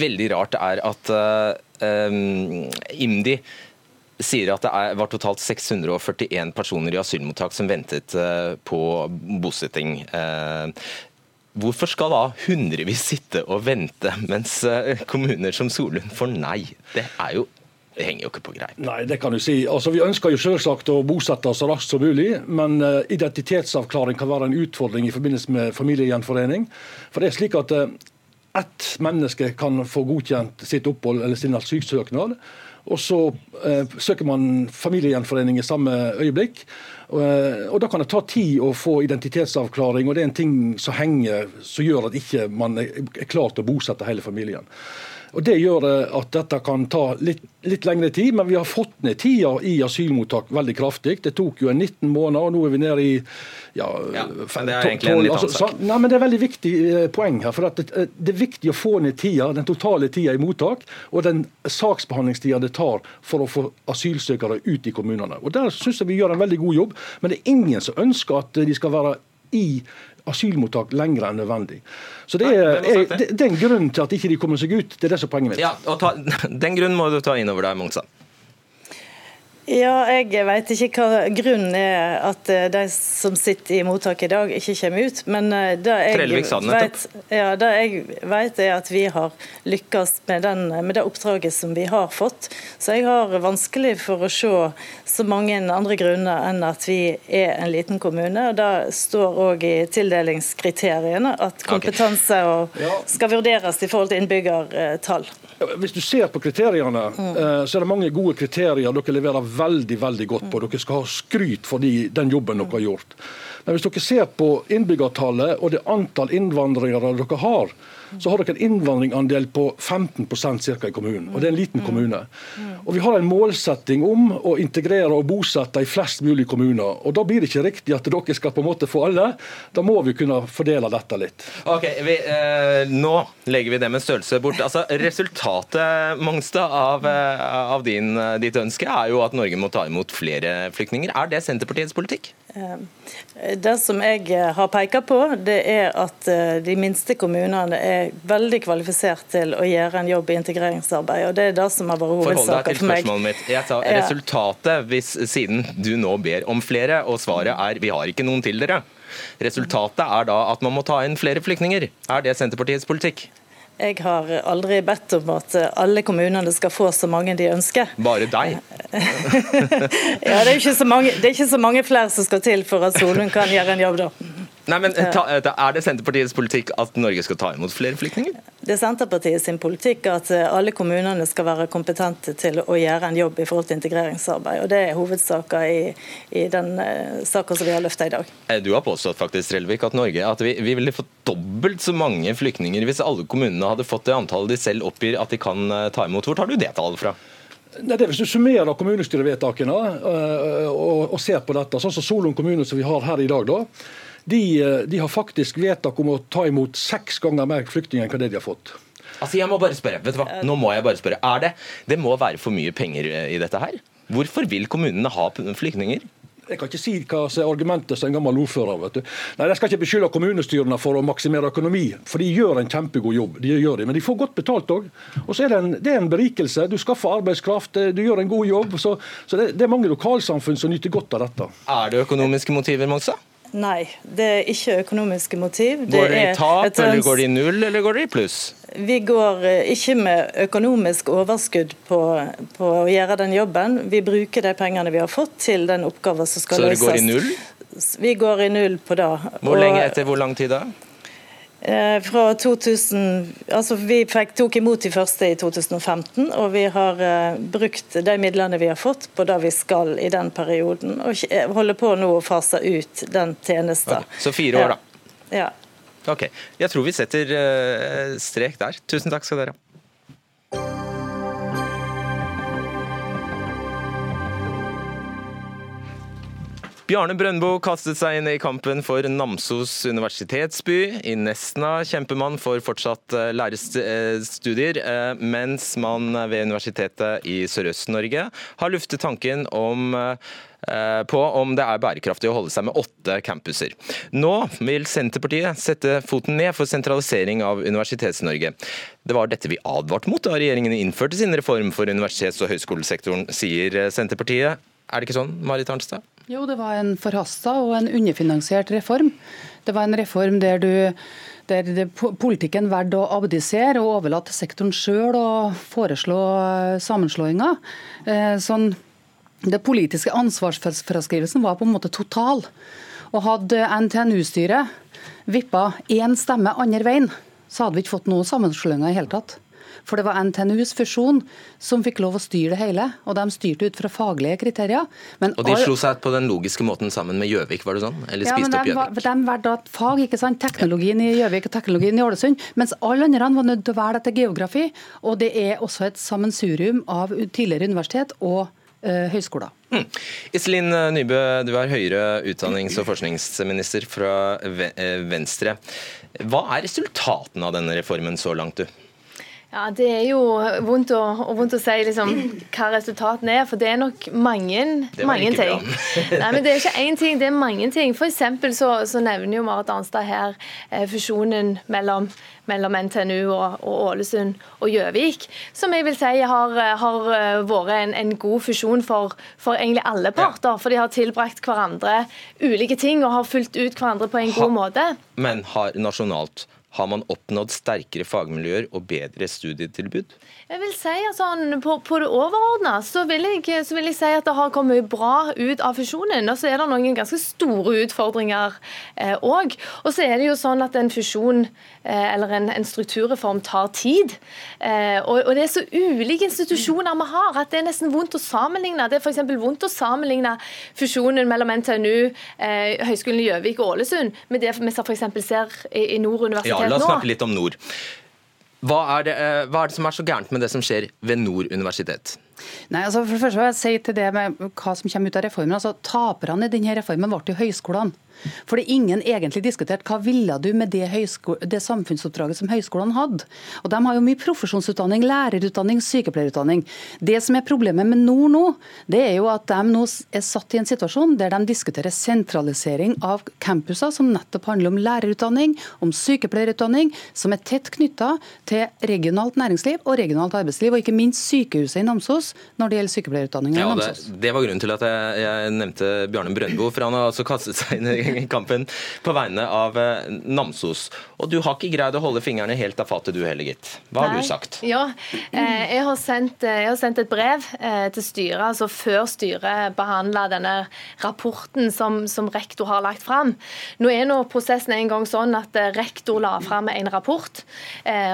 veldig rart, er at um, IMDi sier at det er, var totalt 641 personer i asylmottak som ventet på bosetting. Hvorfor skal da hundrevis sitte og vente, mens kommuner som Solund får nei? Det er jo det henger jo ikke på greip. Nei, det kan du si. Altså, Vi ønsker jo selvsagt å bosette så raskt som mulig, men identitetsavklaring kan være en utfordring i forbindelse med familiegjenforening. For det er slik at ett menneske kan få godkjent sitt opphold eller sin asylsøknad. Og så eh, søker man familiegjenforening i samme øyeblikk. Og, eh, og, Da kan det ta tid å få identitetsavklaring, og det er en ting som henger som gjør at ikke man er klar til å bosette hele familien. Og Det gjør at dette kan ta litt, litt lengre tid, men vi har fått ned tida i asylmottak veldig kraftig. Det tok jo 19 måneder, og nå er vi nede i ja, ja det er egentlig en litt annen altså, nei, men Det er veldig viktig eh, poeng her. for det, eh, det, er viktig å få ned tida, den totale tida i mottak, og den saksbehandlingstida det tar for å få asylsøkere ut i kommunene. Og Der syns jeg vi gjør en veldig god jobb, men det er ingen som ønsker at de skal være i asylmottak lenger enn nødvendig. Så det er, er, det, Den grunnen til at ikke de kommer seg ut, det er det som er poenget mitt. Ja, og ta, Den grunnen må du ta inn over deg, Mongstad. Ja, jeg vet ikke hva grunnen er at eh, de som sitter i mottak i dag, ikke kommer ut. Men eh, det jeg, vet, ja, det jeg vet, er at vi har lykkes med, den, med, det oppdraget som vi har fått. Så jeg har vanskelig for å se så mange andre grunner enn at vi er en liten kommune. og Det står òg i tildelingskriteriene at kompetanse skal vurderes i forhold til innbyggertall. Hvis du ser på kriteriene. Eh, så er det mange gode kriterier dere leverer veldig veldig godt på. Dere skal ha skryt for de, den jobben dere har gjort. Men hvis dere ser på innbyggertallet og det antall innvandrere dere har, så har dere en innvandringandel på 15 ca. i kommunen. og Det er en liten kommune. Og Vi har en målsetting om å integrere og bosette i flest mulig kommuner. og Da blir det ikke riktig at dere skal på en måte få alle. Da må vi kunne fordele dette litt. Ok, vi, eh, Nå legger vi det med størrelse bort. Altså, Resultatet Mongstad, av, eh, av din, eh, ditt ønske er jo at Norge må ta imot flere flyktninger. Er det Senterpartiets politikk? Eh, det som jeg har pekt på, det er at de minste kommunene er veldig kvalifisert til å gjøre en jobb i integreringsarbeid. og Det er det som har vært hovedsaken for meg. Forhold deg Mitt. Jeg sa resultatet, hvis, siden du nå ber om flere, og svaret er vi har ikke noen til dere. Resultatet er da at man må ta inn flere flyktninger. Er det Senterpartiets politikk? Jeg har aldri bedt om at alle kommunene skal få så mange de ønsker. Bare deg? ja, det er, ikke så mange, det er ikke så mange flere som skal til for at Solund kan gjøre en jobb da. Nei, men ta, Er det Senterpartiets politikk at Norge skal ta imot flere flyktninger? Det er Senterpartiet sin politikk at eh, alle kommunene skal være kompetente til å gjøre en jobb i forhold til integreringsarbeid. og Det er hovedsaka i, i den saka saken som vi har løfta i dag. Eh, du har påstått faktisk, Relvik, at Norge, at vi, vi ville fått dobbelt så mange flyktninger hvis alle kommunene hadde fått det antallet de selv oppgir at de kan ta imot. Hvor tar du det tallet fra? Nei, det er Hvis du summerer kommunestyrevedtakene og, og, og ser på dette, sånn som Solund kommune som vi har her i dag, da, de, eh, de, har faktisk vedtak om å ta imot seks ganger mer flyktninger enn hva det de har fått. Altså, jeg må bare spørre, vet du hva? Nå må jeg bare spørre. Er det, det må være for mye penger eh, i dette her? Hvorfor vil kommunene ha flyktninger? Jeg kan ikke si hva som er argumentet som en gammel ordfører. vet du. Nei, Jeg skal ikke beskylde kommunestyrene for å maksimere økonomi, for de gjør en kjempegod jobb. de gjør det, Men de får godt betalt òg. Og så er det en, det er en berikelse. Du skaffer arbeidskraft, eh, du gjør en god jobb. Så, så det, det, er mange lokalsamfunn som nyter godt av dette. Er det økonomiske motiver, Monsa? Nei, det er ikke økonomiske motiv. Det går det i tap, eller går det i null, eller går det i pluss? Vi går eh, ikke med økonomisk overskudd på, på, å gjøre den jobben. Vi bruker de pengene vi har fått til den oppgaven som skal løses. Så det går i null? Vi går i null på det. Hvor lenge etter hvor lang tid da? Eh, fra 2000, altså Vi fikk, tok imot de første i 2015, og vi har uh, brukt de midlene vi har fått på det vi skal i den perioden. Og holder på nå å fase ut den tjenesten. Okay. Så fire år, da? Ja. Ok, Jeg tror vi setter strek der. Tusen takk skal dere ha. Bjarne Brøndbo kastet seg inn i kampen for Namsos universitetsby. I Nesna kjemper man for fortsatt eh, lærerstudier, eh, mens man ved Universitetet i Sørøst-Norge har luftet tanken om eh, på om det er bærekraftig å holde seg med åtte campuser. Nå vil Senterpartiet sette foten ned for sentralisering av Universitets-Norge. Det var dette vi advarte mot da regjeringen innførte sin reform for universitets- og høyskolesektoren, sier Senterpartiet. Er det ikke sånn, Marit Arnstad? Jo, det var en forhasta og en underfinansiert reform. Det var en reform der, du, der det, politikken valgte å abdisere og overlate sektoren sjøl å foreslå eh, sammenslåinger. Eh, sånn, det politiske ansvarsfraskrivelsen var på en måte total. Og hadde NTNU-styret vippa én stemme andre veien, så hadde vi ikke fått noen sammenslåinger i hele tatt. For det var NTNUs fusjon som fikk lov å styre det hele, og de styrte ut fra faglige kriterier. Men og de slo seg på den logiske måten sammen med Gjøvik, var det sånn? Eller ja, spiste opp Gjøvik? De valgte fag, ikke sant? teknologien i Gjøvik og teknologien i Ålesund, mens alle andre var nødt til å velge etter geografi. Og det er også et sammensurium av tidligere universitet og uh, høyskoler. Mm. Iselin Nybø, du er høyere utdannings- og forskningsminister fra eh, Venstre. Hva er resultatene av denne reformen så langt, du? Ja, Det er jo vondt å, vondt å si liksom, hva resultatene er, for det er nok mange, mange ting. Nei, men Det er ikke én ting, det er mange ting. For så, så nevner jo Marit Arnstad her eh, fusjonen mellom, mellom NTNU og, og, Ålesund og Gjøvik, som jeg vil si har, har eh, vært en, en, god fusjon for, for, egentlig alle parter. For de har tilbrakt hverandre ulike ting og har fulgt ut hverandre på en god måte. Men har nasjonalt har man oppnådd sterkere fagmiljøer og bedre studietilbud? Jeg vil si altså, På, på det overordna så, så, vil jeg si at det har kommet bra ut av fusjonen. Og så er det noen ganske store utfordringer òg. Eh, og så er det jo sånn at en fusjon eh, eller en, en, strukturreform tar tid. Eh, og, og, det er så ulike institusjoner vi har at det er nesten vondt å sammenligne. Det er f.eks. vondt å sammenligne fusjonen mellom NTNU, eh, Høgskolen i Gjøvik og Ålesund med det vi f.eks. ser i, i Nord universitet nå. La oss snakke litt om Nord. Hva er, det, eh, hva er, det, som er så gærent med det som skjer ved Nord universitet? Nei, altså for det første vil jeg si til det med hva som kommer ut av reformen. altså Taperne i denne reformen ble jo høyskolene. Fordi ingen egentlig diskuterte hva ville du med det, det, samfunnsoppdraget som høyskolene hadde. Og De har jo mye profesjonsutdanning, lærerutdanning, sykepleierutdanning. Det som er problemet med Nord nå, det er jo at de nå er satt i en situasjon der de diskuterer sentralisering av campuser som nettopp handler om lærerutdanning, om sykepleierutdanning, som er tett knytta til regionalt næringsliv og regionalt arbeidsliv, og ikke minst sykehuset i Namsos når det gjelder sykepleierutdanninga ja, i Namsos. Det, det, var grunnen til at jeg, jeg nevnte Bjarne Brøndbo, for han har altså kastet seg inn i kampen på vegne av eh, Namsos. Og du har ikke greid å holde fingrene helt av fatet du heller, gitt. Hva har Nei. du sagt? Ja, eh, jeg har, sendt, eh, jeg har sendt, et brev til styret, altså før styret behandla denne rapporten som, som, rektor har lagt fram. Nå er nå prosessen en gang sånn at rektor la fram en rapport,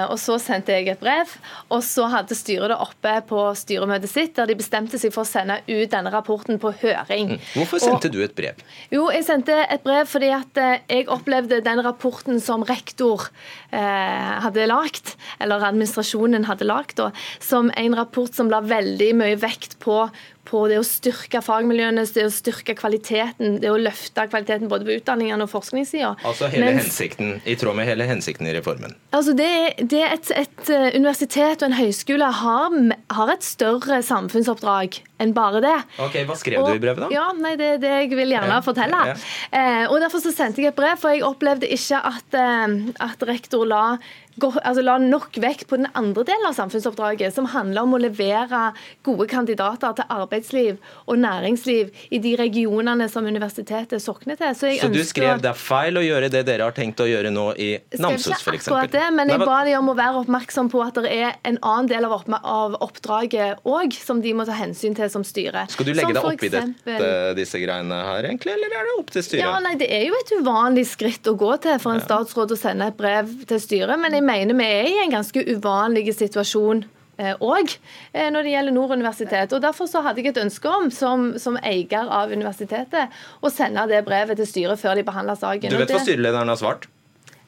og så sendte jeg et brev. Og så hadde styret det oppe på styremøtet sitt, der de bestemte seg for å sende ut denne rapporten på høring. Mm. Hvorfor sendte og, du et brev? Jo, jeg sendte et brev fordi at eh, jeg opplevde den rapporten som rektor eh, hadde lagt, eller administrasjonen hadde lagt, som en rapport som la veldig mye vekt på på det å styrke fagmiljøene, det å styrke kvaliteten, det å løfte kvaliteten både på utdanningene og forskningssida. Altså hele Mens, hensikten, i tråd med hele hensikten i reformen? Altså det, det et, et, eh, universitet og en høyskole har, har, et større samfunnsoppdrag enn bare det. Ok, Hva skrev og, du i brevet, da? Ja, nei, Det er det jeg vil gjerne ja, fortelle. Ja. Eh, og Derfor så sendte jeg et brev, for jeg opplevde ikke at, eh, at rektor la altså la nok vekt på den andre delen av samfunnsoppdraget, som handler om å levere gode kandidater til arbeidsliv og næringsliv i de regionene som universitetet sokner til. Så, så du skrev det er feil å gjøre det dere har tenkt å gjøre nå i Namsos f.eks.? Men jeg ba dem om å være oppmerksom på at det er en annen del av, oppdraget òg som de må ta hensyn til som styre. Skal du legge deg opp i dette, disse greiene her, egentlig, eller er det opp til styret? Ja, nei, Det er jo et uvanlig skritt å gå til for en statsråd å sende et brev til styret. men jeg mener vi er i en ganske uvanlig situasjon òg eh, eh, når det gjelder Nord universitet. Og Derfor så hadde jeg et ønske om, som, som, eier av universitetet, å sende det brevet til styret før de behandler saken. Du vet hva styrelederen har svart?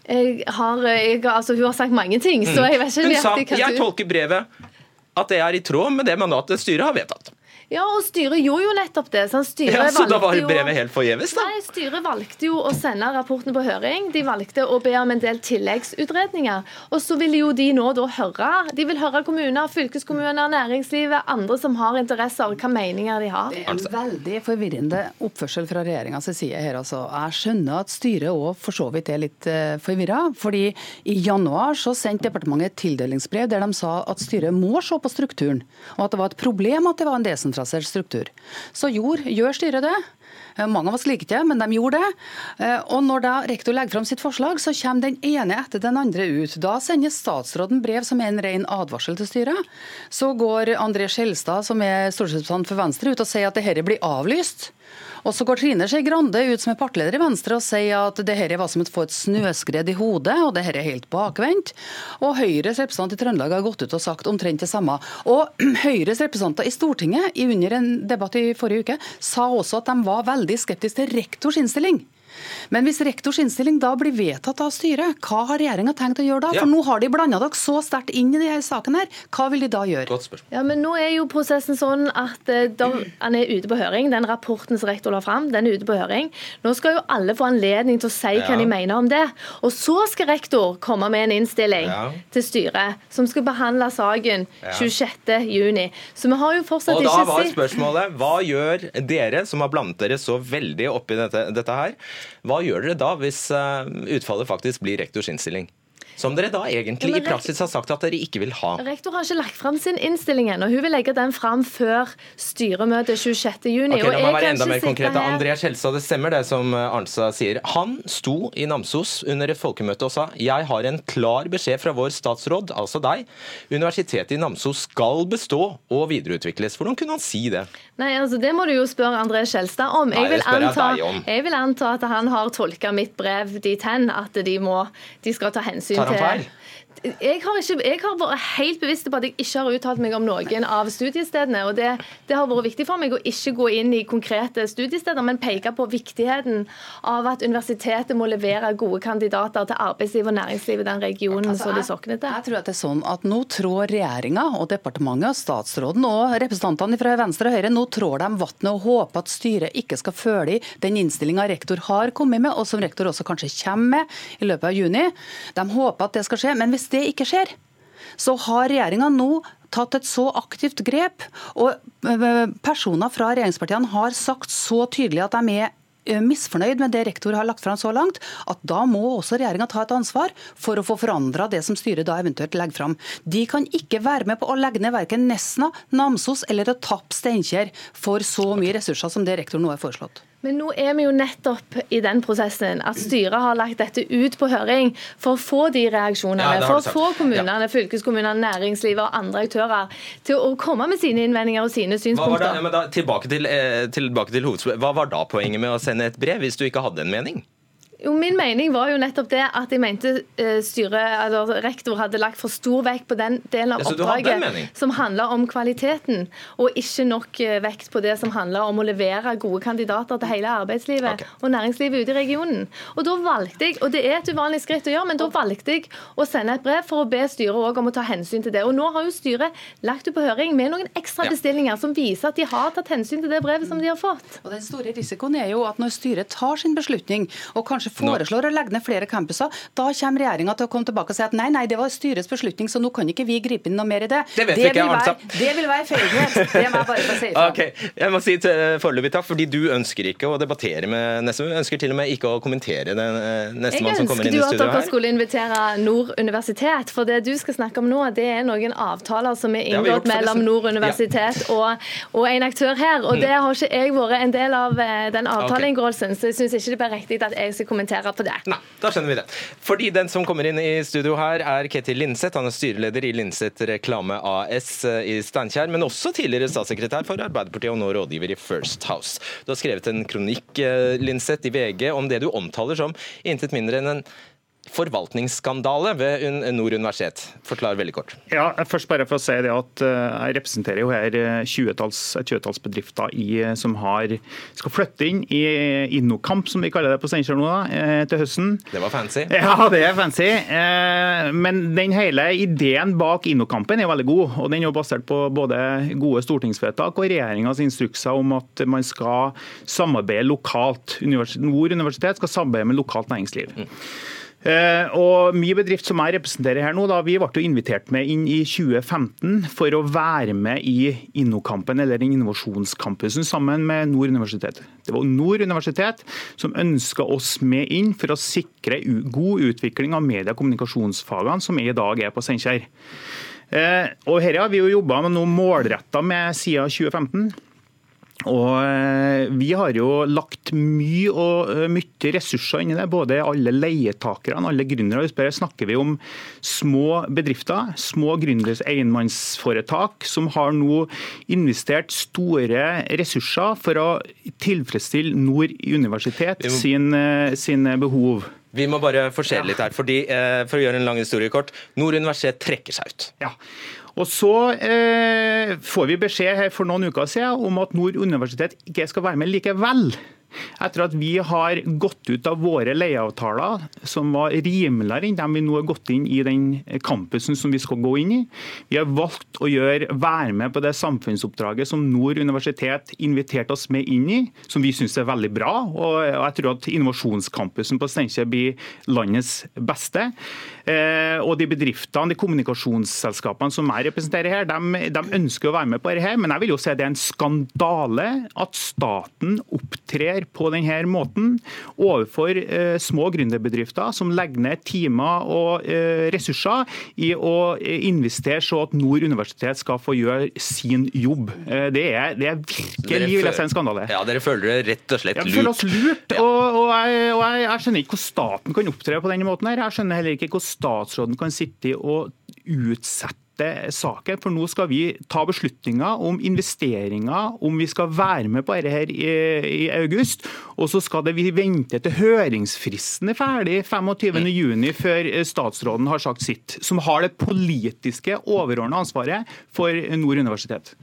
Jeg har, jeg, altså, hun har sagt mange ting, så jeg vet ikke Hun sa jeg tolker brevet at det er i tråd med det mandatet styret har vedtatt. Ja, og styret gjorde jo nettopp det. Så, ja, så da var brevet helt forgjeves, da? Nei, styret valgte jo å sende rapporten på høring. De valgte å be om en del tilleggsutredninger. Og så vil jo de nå da høre De vil høre kommuner, fylkeskommuner, næringslivet, andre som har interesser, hva meninger de har. Det er en veldig forvirrende oppførsel fra regjeringas side her, altså. Jeg skjønner at styret òg for så vidt er litt eh, forvirra. fordi i januar så sendte departementet et tildelingsbrev der de sa at styret må se på strukturen, og at det var et problem at det var en desentralisering desentralisert struktur. Så jord, gjør styret det. Eh, mange av oss liker det, men de gjorde det. Eh, og når da rektor legger fram sitt forslag, så kommer den ene etter den andre ut. Da sender statsråden brev som er en ren advarsel til styret. Så går André Skjelstad, som er stortingsrepresentant for Venstre, ut og sier at dette blir avlyst. Og så går Trine Skei Grande ut som er partileder i Venstre og sier at det her var som å få et snøskred i hodet, og det her er helt bakvendt. Og Høyres representant i Trøndelag har gått ut og sagt omtrent det samme. Og Høyres representanter i Stortinget under en debatt i forrige uke sa også at de var veldig skeptisk til rektors innstilling. Men hvis rektors innstilling da blir vedtatt av styret, hva har regjeringa tenkt å gjøre da? Ja. For nå har de blanda dere så sterkt inn i disse sakene her. Hva vil de da gjøre? Godt spørsmål. Ja, men nå er jo prosessen sånn at den er ute på høring. Den rapporten som rektor la fram, den er ute på høring. Nå skal jo alle få anledning til å si ja. hva de mener om det. Og så skal rektor komme med en innstilling ja. til styret som skal behandle saken 26.6. Så vi har jo fortsatt ikke sett Og da var spørsmålet, hva gjør dere som har blandet dere så veldig opp i dette, dette her? Hva gjør dere da, hvis eh, utfallet faktisk blir rektors innstilling? Som dere da egentlig i praksis har sagt at dere ikke vil ha. Rektor har ikke lagt fram sin innstilling ennå. Hun vil legge den fram før styremøtet 26.6. Okay, la meg være enda mer konkret. Her... André Skjelstad, det stemmer det som eh, Arnstad sier. Han sto i Namsos under et folkemøte og sa jeg har en klar beskjed fra vår statsråd, altså deg. Universitetet i Namsos skal bestå og videreutvikles. Hvordan kunne han si det? Nei, altså Det må du jo spørre André Skjelstad om. Jeg, vil anta, jeg vil anta at han har tolka mitt brev dit hen at de, må, de skal ta hensyn han feil? Jeg har, ikke, jeg har, vært helt bevisst på at jeg ikke har uttalt meg om noen av studiestedene. og det, det, har vært viktig for meg å ikke gå inn i konkrete studiesteder, men peke på viktigheten av at universitetet må levere gode kandidater til arbeidsliv og næringsliv i den regionen altså, som de sokner til. Jeg tror at det er sånn at Nå trår regjeringa og departementet, og statsråden og representantene fra Venstre og Høyre nå trår de vannet og håper at styret ikke skal følge den innstillinga rektor har kommet med, og som rektor også kanskje kommer med i løpet av juni. De håper at det skal skje. men hvis det ikke skjer, så har regjeringa nå tatt et så aktivt grep, og eh, personer fra regjeringspartiene har sagt så tydelig at de er eh, misfornøyd med det rektor har lagt fram så langt, at da må også regjeringa ta et ansvar for å få forandra det som styret da eventuelt legger fram. De kan ikke være med på å legge ned verken Nesna, Namsos eller å tappe Steinkjer for så mye ressurser som det rektor nå har foreslått. Men nå er vi jo nettopp i den prosessen at styret har lagt dette ut på høring for å få de reaksjonene. Ja, for å få kommunene, ja. fylkeskommunene, næringslivet og andre aktører til å komme med sine innvendinger og sine synspunkter. Da, da, tilbake til, eh, tilbake til Hva var da poenget med å sende et brev, hvis du ikke hadde en mening? Jo, Min mening var jo nettopp det at jeg mente uh, styret, eller rektor hadde lagt for stor vekt på den delen av ja, oppdraget som handler om kvaliteten, og ikke nok uh, vekt på det som handler om å levere gode kandidater til hele arbeidslivet okay. og næringslivet ute i regionen. Og da valgte jeg, og det er et uvanlig skritt å gjøre, men da valgte jeg å sende et brev for å be styret om å ta hensyn til det. Og nå har jo styret lagt det på høring med noen ekstra ja. bestillinger som viser at de har tatt hensyn til det brevet som de har fått. Og Den store risikoen er jo at når styret tar sin beslutning, og kanskje foreslår å legge ned flere campuser, da kommer regjeringa til å komme tilbake og si at nei, nei, det var styrets beslutning, så nå kan ikke vi gripe inn noe mer i det. Det vet det vi ikke, være, Det vil være feighet. Det må jeg bare få si ifra. Okay. Jeg må si foreløpig takk, fordi du ønsker ikke å debattere med Neste, ønsker til og med ikke å kommentere den neste nestemann som kommer inn i studio her. Jeg ønsker at dere skulle invitere Nord universitet, for det du skal snakke om nå, det er noen avtaler som er inngått mellom Nord universitet ja. og, og, en aktør her, og mm. det har ikke jeg vært en del av eh, den avtaleinngåelsen, okay. så jeg syns ikke det blir riktig at jeg skal kommentere på det. Nei, da skjønner vi det. Fordi den som kommer inn i studio her, er Ketil Linseth. Han er styreleder i Linseth Reklame AS eh, i Steinkjer, men også tidligere statssekretær for Arbeiderpartiet og nå rådgiver i First House. Du har skrevet en kronikk, eh, Linseth, i VG om det du omtaler som intet mindre enn en forvaltningsskandale ved Nord universitet. Forklar veldig kort. Ja, først bare for å si det at eh, Jeg representerer jo her 20-talls eh, bedrifter i, som har, skal flytte inn i Innokamp, som vi kaller det på Steinkjer nå, til høsten. Det var fancy. Ja, det er fancy. Men den hele ideen bak Innokampen er veldig god. og Den er basert på både gode stortingsvedtak og regjeringas instrukser om at man skal samarbeide lokalt. Nord universitet skal samarbeide med lokalt næringsliv. Mm. Eh, og Min bedrift som jeg representerer her nå, da, vi ble jo invitert med inn i 2015 for å være med i Innokampen, eller innovasjonscampusen, sammen med Nord universitet. Det var Nord universitet som ønska oss med inn for å sikre god utvikling av medie- og kommunikasjonsfagene, som i dag er på Steinkjer. Eh, og Dette har vi jo jobba målretta med siden 2015. Og eh, Vi har jo lagt mye og eh, mye ressurser inn i det. Både alle leietakerne, alle gründere. Her snakker vi om små bedrifter, små gründeres enmannsforetak, som har nå investert store ressurser for å tilfredsstille Nord universitet sine sin behov. Vi må bare forskjelle litt her, fordi, for å gjøre en lang historie kort. Nord universitet trekker seg ut. Ja, og Så eh, får vi beskjed her for noen uker siden om at Nord universitet ikke skal være med likevel. Etter at vi har gått ut av våre leieavtaler, som var rimeligere enn dem vi nå har gått inn i den campusen som vi skal gå inn i. Vi har valgt å gjøre, være med på det samfunnsoppdraget som Nord universitet inviterte oss med inn i, som vi syns er veldig bra. Og jeg tror at innovasjonscampusen på Steinkjer blir landets beste. Eh, og de bedriftene, de kommunikasjonsselskapene som jeg representerer her, de, de ønsker å være med på dette. Men jeg vil jo si det er en skandale at staten opptrer skjer på denne måten overfor eh, små gründerbedrifter som legger ned timer og eh, ressurser i å eh, investere så at Nord universitet skal få gjøre sin jobb. Det er, det er virkelig vil jeg si, en skandale. Ja, Dere føler dere rett og slett lurt? Føler oss lurt. Og, og, jeg, og jeg, jeg, skjønner ikke hvordan staten kan opptre på denne måten. her. Jeg skjønner heller ikke hvordan statsråden kan sitte og utsette siste saken. For nå skal vi ta beslutninger om investeringer, om vi skal være med på dette her i, i august. Og så skal det, vi vente til høringsfristen er ferdig 25.6 før statsråden har sagt sitt. Som har det politiske overordna ansvaret for Nord universitet.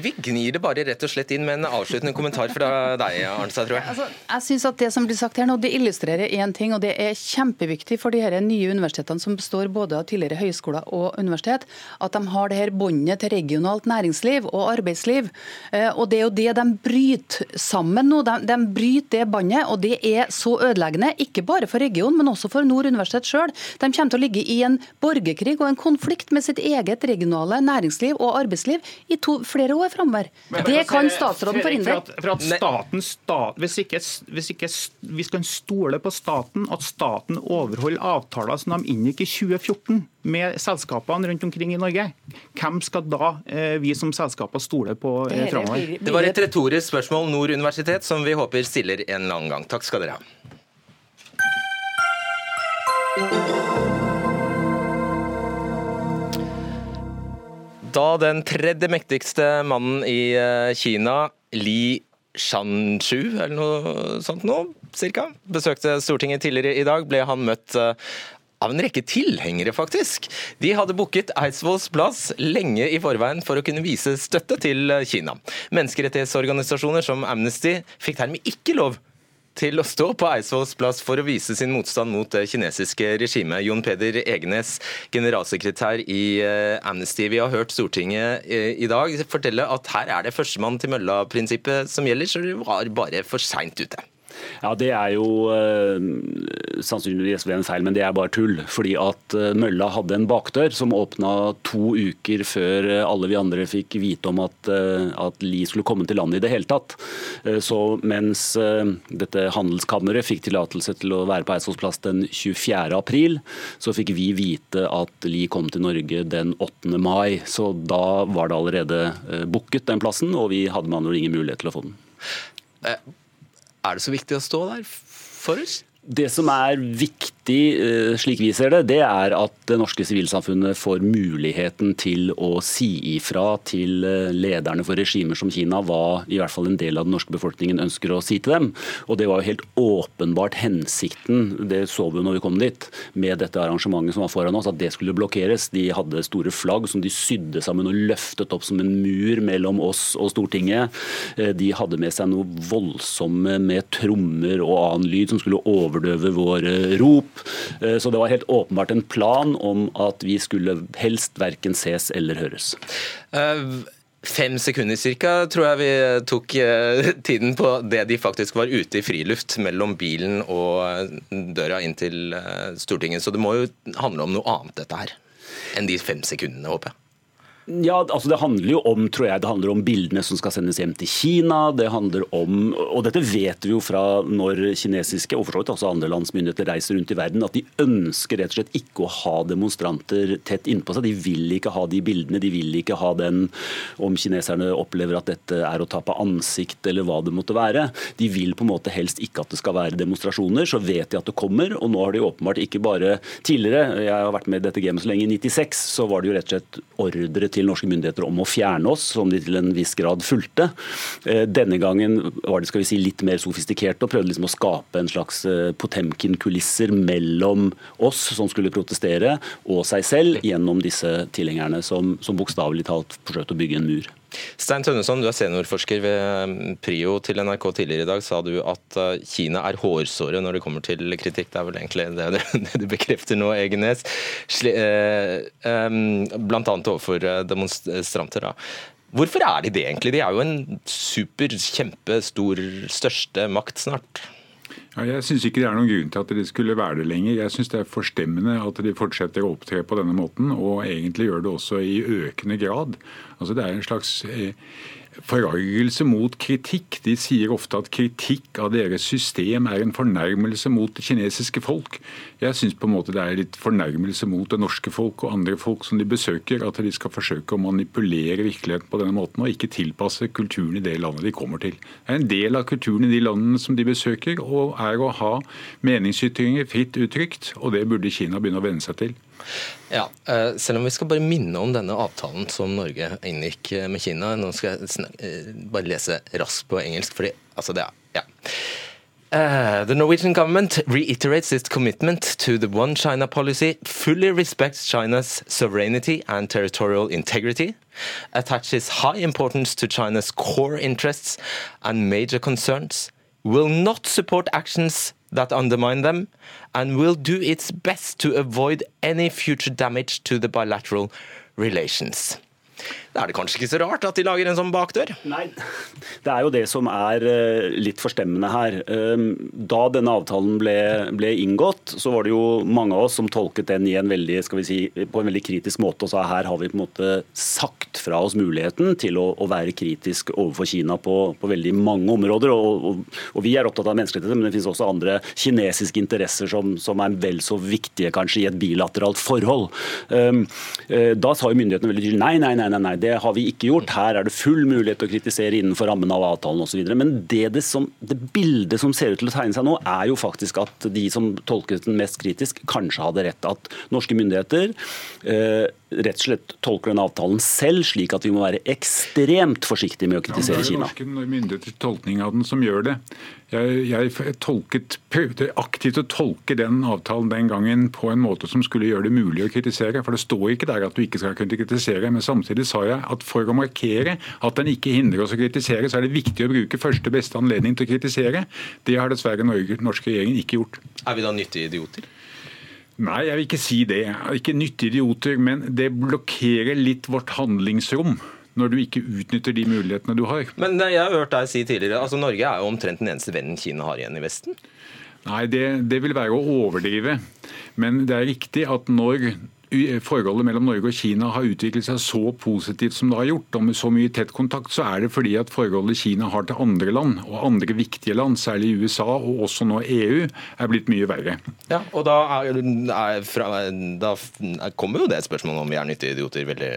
Vi gnir det bare rett og slett inn med en avsluttende kommentar fra deg, Arnstad, tror jeg. Altså, jeg synes at Det som blir sagt her nå, det illustrerer én ting, og det er kjempeviktig for de her nye universitetene som består både av tidligere høyskoler og universitet, at de har det her båndet til regionalt næringsliv og arbeidsliv. Eh, og Det er jo det de bryter sammen nå. De, de bryter det båndet, og det er så ødeleggende. Ikke bare for regionen, men også for Nord universitet sjøl. De kommer til å ligge i en borgerkrig og en konflikt med sitt eget regionale næringsliv og arbeidsliv i to, flere år framover. Det kan statsråden forhindre. For at, for at staten, stat, hvis, ikke, hvis ikke vi skal stole på staten, at staten overholder avtaler som de inngikk i 2014 med selskapene rundt omkring i Norge, hvem skal da eh, vi som selskaper stole på eh, framover? Det var et retorisk spørsmål Nord universitet som vi håper stiller en lang gang. Takk skal dere ha. Da den tredje mektigste mannen i eh, Kina, Li Shanshu, eller noe sånt nå, cirka, besøkte Stortinget tidligere i dag, ble han møtt eh, av en rekke tilhengere, faktisk. De hadde booket Eidsvolls plass lenge i forveien for å kunne vise støtte til Kina. Menneskerettighetsorganisasjoner som Amnesty fikk dermed ikke lov til å stå på Eidsvolls plass for å vise sin motstand mot det kinesiske regimet. Jon Peder Egenes, generalsekretær i eh, Amnesty. Vi har hørt Stortinget eh, i dag fortelle at her er det førstemann til mølla-prinsippet som gjelder, så du var bare for seint ute. Ja, Det er jo uh, sannsynligvis ved en feil, men det er bare tull. Fordi at uh, mølla hadde en bakdør som åpna to uker før uh, alle vi andre fikk vite om at, at Li skulle komme til landet i det hele tatt. Så mens dette handelskammeret fikk tillatelse til å være på Eidsvolls plass den 24. april, så fikk vi vite at Li kom til Norge den 8. mai. Så da var det allerede booket den plassen, og vi hadde med andre ingen mulighet til å få den. Er det så viktig å stå der for oss? Det som er viktig viktig, slik vi ser det, det er at det norske sivilsamfunnet får muligheten til å si ifra til lederne for regimer som Kina hva i hvert fall en del av den norske befolkningen ønsker å si til dem. Og det var jo helt åpenbart hensikten, det så vi når vi kom dit, med dette arrangementet som var foran oss, at det skulle blokkeres. De hadde store flagg som de sydde sammen og løftet opp som en mur mellom oss og Stortinget. De hadde med seg noe voldsomme med trommer og annen lyd som skulle overdøve våre rop. Eh, så det var helt åpenbart en plan om at vi skulle helst verken ses eller høres. Uh, Fem sekunder cirka, tror jeg vi tok uh, tiden på det de faktisk var ute i friluft mellom bilen og døra inn til Stortinget. Så det må jo handle om noe annet dette her enn de fem sekundene, håper jeg. Ja, altså Det handler jo om tror jeg, det handler om bildene som skal sendes hjem til Kina. det handler om, og Dette vet vi jo fra når kinesiske og for også andre lands myndigheter reiser rundt i verden, at de ønsker rett og slett ikke å ha demonstranter tett innpå seg. De vil ikke ha de bildene. De vil ikke ha den om kineserne opplever at dette er å tape ansikt eller hva det måtte være. De vil på en måte helst ikke at det skal være demonstrasjoner. Så vet de at det kommer. Og nå har de åpenbart ikke bare tidligere, jeg har vært med i dette gamet så lenge, i 96, så var det jo rett og slett ordre til norske myndigheter om å fjerne oss, som de til en viss grad fulgte. Eh, denne gangen var det skal vi si, litt mer sofistikert og prøvde liksom å skape en slags eh, Potemkin-kulisser mellom oss som skulle protestere, og seg selv gjennom disse tilhengerne som, som bokstavelig talt forsøkte å bygge en mur. Stein Tønneson, du er seniorforsker ved um, Prio til NRK. Tidligere i dag sa du at uh, Kina er hårsåre når det kommer til kritikk. Det er vel egentlig det, du bekrefter nå, Egenes. Eh, um, blant annet overfor uh, demonstranter. Da. Hvorfor er de det egentlig? De er jo en super, kjempestor, største makt snart. Ja, jeg syns ikke det er noen grunn til at de skulle være det lenger. Jeg syns det er forstemmende at de fortsetter å opptre på denne måten, og egentlig gjør det også i økende grad. Altså Det er en slags eh, forargelse mot kritikk. De sier ofte at kritikk av deres system er en fornærmelse mot det kinesiske folk. Jeg syns på en måte det er litt fornærmelse mot det norske folk og andre folk som de besøker, at de skal forsøke å manipulere virkeligheten på denne måten og ikke tilpasse kulturen i det landet de kommer til. Det er en del av kulturen i de landene som de besøker, og er å ha meningsytringer fritt uttrykt, og det burde Kina begynne å venne seg til. Ja, eh, Selv om vi skal bare minne om denne avtalen som Norge inngikk eh, med Kina. Nå skal jeg eh, bare lese raskt på engelsk, fordi altså det er ja. Uh, the Norwegian government reiterates its commitment to the One China policy, fully respects China's sovereignty and territorial integrity, attaches high importance to China's core interests and major concerns, will not support actions that undermine them, and will do its best to avoid any future damage to the bilateral relations. Da er det kanskje ikke så rart at de lager en sånn bakdør? Nei, det er jo det som er eh, litt forstemmende her. Ehm, da denne avtalen ble, ble inngått, så var det jo mange av oss som tolket den en veldig, si, på en veldig kritisk måte og sa her har vi på en måte sagt fra oss muligheten til å, å være kritisk overfor Kina på, på veldig mange områder. Og, og, og, Vi er opptatt av menneskerettigheter, men det finnes også andre kinesiske interesser som, som, er vel så viktige kanskje i et bilateralt forhold. Ehm, eh, da sa jo myndighetene veldig tydelig nei, nei, nei. nei, nei det har vi ikke gjort. Her er det full mulighet til å kritisere innenfor rammen av avtalen osv. Men det, det, som, det, bildet som ser ut til å tegne seg nå, er jo faktisk at de som tolket den mest kritisk, kanskje hadde rett. At norske myndigheter eh, rett og slett tolker den avtalen selv, slik at vi må være ekstremt forsiktige med å kritisere Kina. Ja, det er norske myndigheters tolkning av den som gjør det. Jeg, jeg tolket, prøvde aktivt å tolke den avtalen den gangen på en måte som skulle gjøre det mulig å kritisere. For det står ikke der at du ikke skal kunne kritisere, men samtidig sa jeg at for å markere at den ikke hindrer oss å kritisere, så er det viktig å bruke første beste anledning til å kritisere. Det har dessverre Norge, norske regjeringen ikke gjort. Er vi da nyttige idioter? Nei, jeg vil ikke si det. Ikke nyttige idioter, men det blokkerer litt vårt handlingsrom når du ikke utnytter de mulighetene du har. Men jeg har hørt deg si tidligere, altså Norge er jo omtrent den eneste vennen Kina har igjen i Vesten? Nei, det, det vil være å overdrive. Men det er riktig at når forholdet mellom Norge og Kina har utviklet seg så positivt som det har gjort, og med så mye tett kontakt, så er det fordi at forholdet Kina har til andre land, og andre viktige land, særlig USA og også nå EU, er blitt mye verre. Ja, og Da, er, er fra, da kommer jo det spørsmålet om vi er nyttige idioter veldig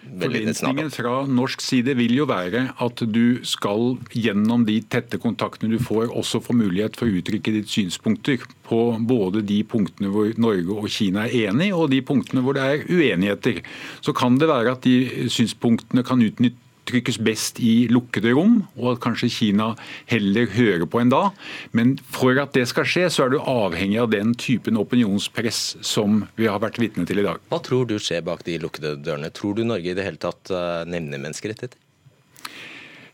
Forventningen fra norsk side vil jo være at du skal gjennom de tette kontaktene du får, også få mulighet for å uttrykke ditt synspunkter på både de punktene hvor Norge og Kina er enige, og de punktene hvor det er uenigheter. Så kan det være at de synspunktene kan utnytte uttrykkes best i lukkede rom, og at kanskje Kina heller hører på enn da. Men for at det skal skje, så er du avhengig av den typen opinionspress som vi har vært vitne til i dag. Hva tror du skjer bak de lukkede dørene? Tror du Norge i det hele tatt eh, nevner menneskerettigheter?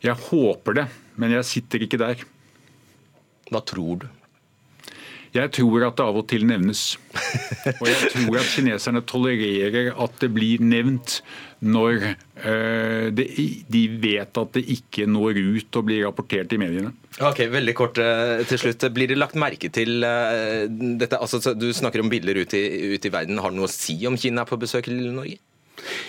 Jeg håper det, men jeg sitter ikke der. Hva tror du? Jeg tror at det av og til nevnes. Og jeg tror at kineserne tolererer at det blir nevnt når eh, de, vet at det ikke når ut og blir rapportert i mediene. Ok, Veldig kort eh, til slutt. Blir det lagt merke til eh, dette? Altså, du snakker om bilder ute i, ut i verden. Har det noe å si om Kina er på besøk i Norge?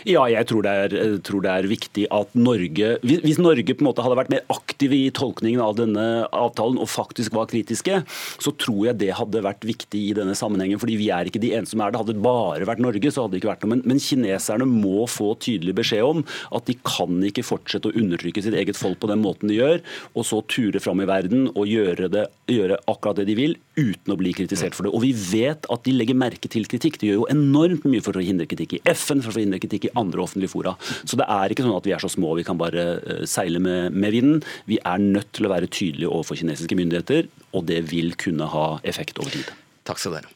Ja, jeg tror det, er, tror det, er, viktig at Norge Hvis Norge på en måte hadde vært mer aktiv i tolkningen av denne avtalen og faktisk var kritiske, så tror jeg det hadde vært viktig i denne sammenhengen. fordi vi er ikke de eneste som er det. Hadde det bare vært Norge, så hadde det ikke vært noe. Men, men kineserne må få tydelig beskjed om at de kan ikke fortsette å undertrykke sitt eget folk på den måten de gjør, og så ture fram i verden og gjøre, det, gjøre akkurat det de vil, uten å bli kritisert for det. Og vi vet at de legger merke til kritikk. De gjør jo enormt mye for å hindre kritikk i FN, for å hindre kritikk i andre offentlige fora. Så det er ikke sånn at vi er så små vi kan bare eh, seile med, med vinden. Vi er nødt til å være tydelige overfor kinesiske myndigheter, og det vil kunne ha effekt over tid. Takk skal dere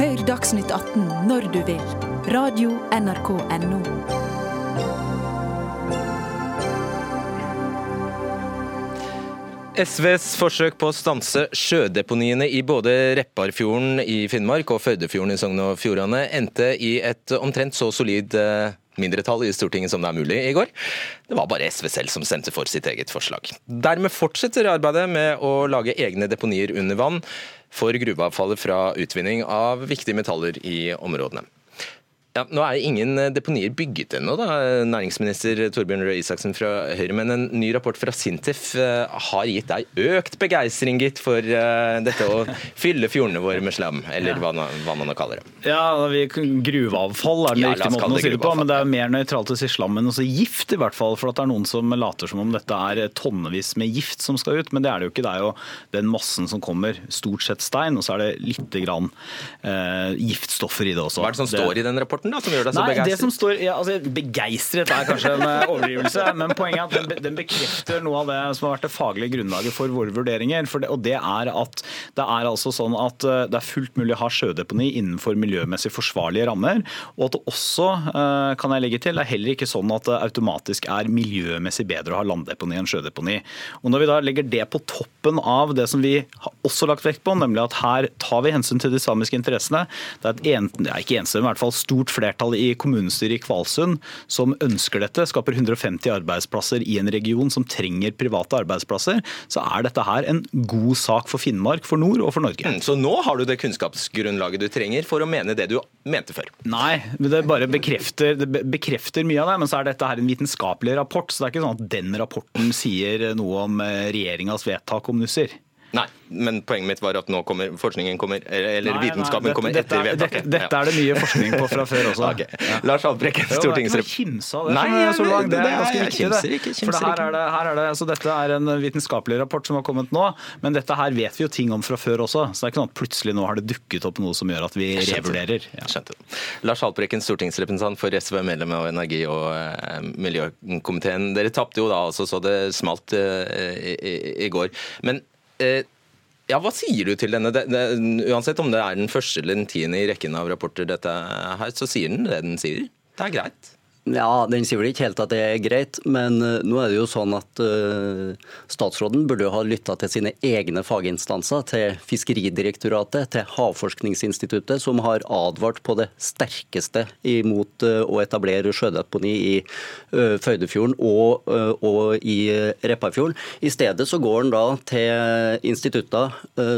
Hør Dagsnytt 18 når du vil. Radio NRK Radio.nrk.no. SVs forsøk på å stanse sjødeponiene i både Repparfjorden i Finnmark og Førdefjorden i Sogn og Fjordane endte i et omtrent så solid eh, mindretall i Stortinget som det er mulig i går. Det var bare SV selv som stemte for sitt eget forslag. Dermed fortsetter arbeidet med å lage egne deponier under vann for gruveavfallet fra utvinning av viktige metaller i områdene. Ja, nå er ingen eh, deponier bygget ennå, da, næringsminister Torbjørn Røe Isaksen fra Høyre. Men en ny rapport fra Sintef eh, har gitt deg økt begeistring, gitt, for dette å fylle fjordene våre med slam, eller hva, hva, man nå kaller det. Ja, vi, Gruveavfall er den ja, riktige måten å si det på, men det er mer nøytralt å si slam enn å si gift, i hvert fall. For det er noen som later som om dette er tonnevis med gift som skal ut, men det er det jo ikke. Det er jo den massen som kommer, stort sett stein, og så er det lite grann eh, giftstoffer i det også. Hva er det som står i den rapporten? Rapporten da, som gjør deg så begeistret? Det som står, ja, altså, begeistret er kanskje en eh, overdrivelse, men poenget er at den, den, bekrefter noe av det som har vært det faglige grunnlaget for våre vurderinger. For det, og det er at det er altså sånn at eh, det er fullt mulig å ha sjødeponi innenfor miljømessig forsvarlige rammer. Og at det også, eh, kan jeg legge til, det er heller ikke sånn at det automatisk er miljømessig bedre å ha landdeponi enn sjødeponi. Og Når vi da legger det på toppen av det som vi har også lagt vekt på, nemlig at her tar vi hensyn til de samiske interessene, det er et en, det er ikke eneste, men i hvert fall stort stort flertall i kommunestyret i Kvalsund som ønsker dette, skaper 150 arbeidsplasser i en region som trenger private arbeidsplasser, så er dette her en god sak for Finnmark, for nord og for Norge. Mm, så nå har du det kunnskapsgrunnlaget du trenger for å mene det du mente før? Nei, det bare bekrefter, det bekrefter mye av det. Men så er dette her en vitenskapelig rapport, så det er ikke sånn at den rapporten sier noe om eh, regjeringas vedtak om Nussir. Nei, men poenget mitt var at nå kommer forskningen kommer, eller nei, vitenskapen nei, dette, kommer etter vedtaket. Dette, dette, er det mye forskning på fra før også. okay. ja. Lars Haltbrekken, stortingsrepresentant. Nei, jeg, det, det, er ganske viktig. Kimser ikke, kimser For her er det, her er det, altså Dette er en vitenskapelig rapport som har kommet nå, men dette her vet vi jo ting om fra før også. Så det er ikke sånn at plutselig nå har det dukket opp noe som gjør at vi revurderer. Ja. Lars Haltbrekken, stortingsrepresentant for SV, medlem av energi- og uh, miljøkomiteen. Dere tapte jo da altså så det smalt uh, i, i, i går. Men Eh, ja, Hva sier du til denne? Uansett om det er den første eller den tiende i rekken av rapporter, dette her, så sier den det den sier. Det er greit. Ja, Den sier vel ikke helt at det er greit, men uh, nå er det jo sånn at uh, statsråden burde jo ha lytta til sine egne faginstanser, til Fiskeridirektoratet, til Havforskningsinstituttet, som har advart på det sterkeste imot uh, å etablere sjødeponi i Føydefjorden og, og, i Repparfjorden. I stedet så går han da til institutter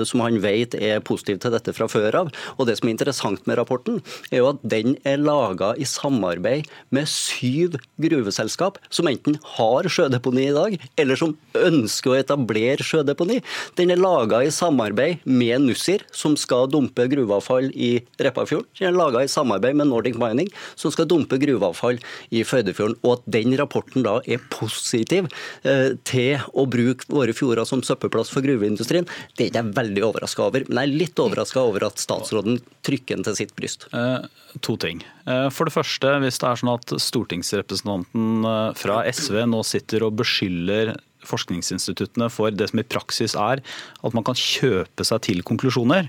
som han vet er positive til dette fra før av. Og det som er interessant med rapporten, er jo at den er laga i samarbeid med syv gruveselskap som enten har sjødeponi i dag, eller som ønsker å etablere sjødeponi. Den er laga i samarbeid med Nussir, som skal dumpe gruveavfall i Repparfjorden. Den er laga i samarbeid med Nordic Mining, som skal dumpe gruveavfall i Førdefjorden. Og at den rapporten da er positiv eh, til å bruke våre fjorder som søppelplass for gruveindustrien, det er jeg veldig overraska over. Men jeg er litt overraska over at statsråden trykker den til sitt bryst. Eh, to ting. Eh, for det første, hvis det er sånn at stortingsrepresentanten eh, fra SV nå sitter og beskylder forskningsinstituttene for det som i praksis er at man kan kjøpe seg til konklusjoner,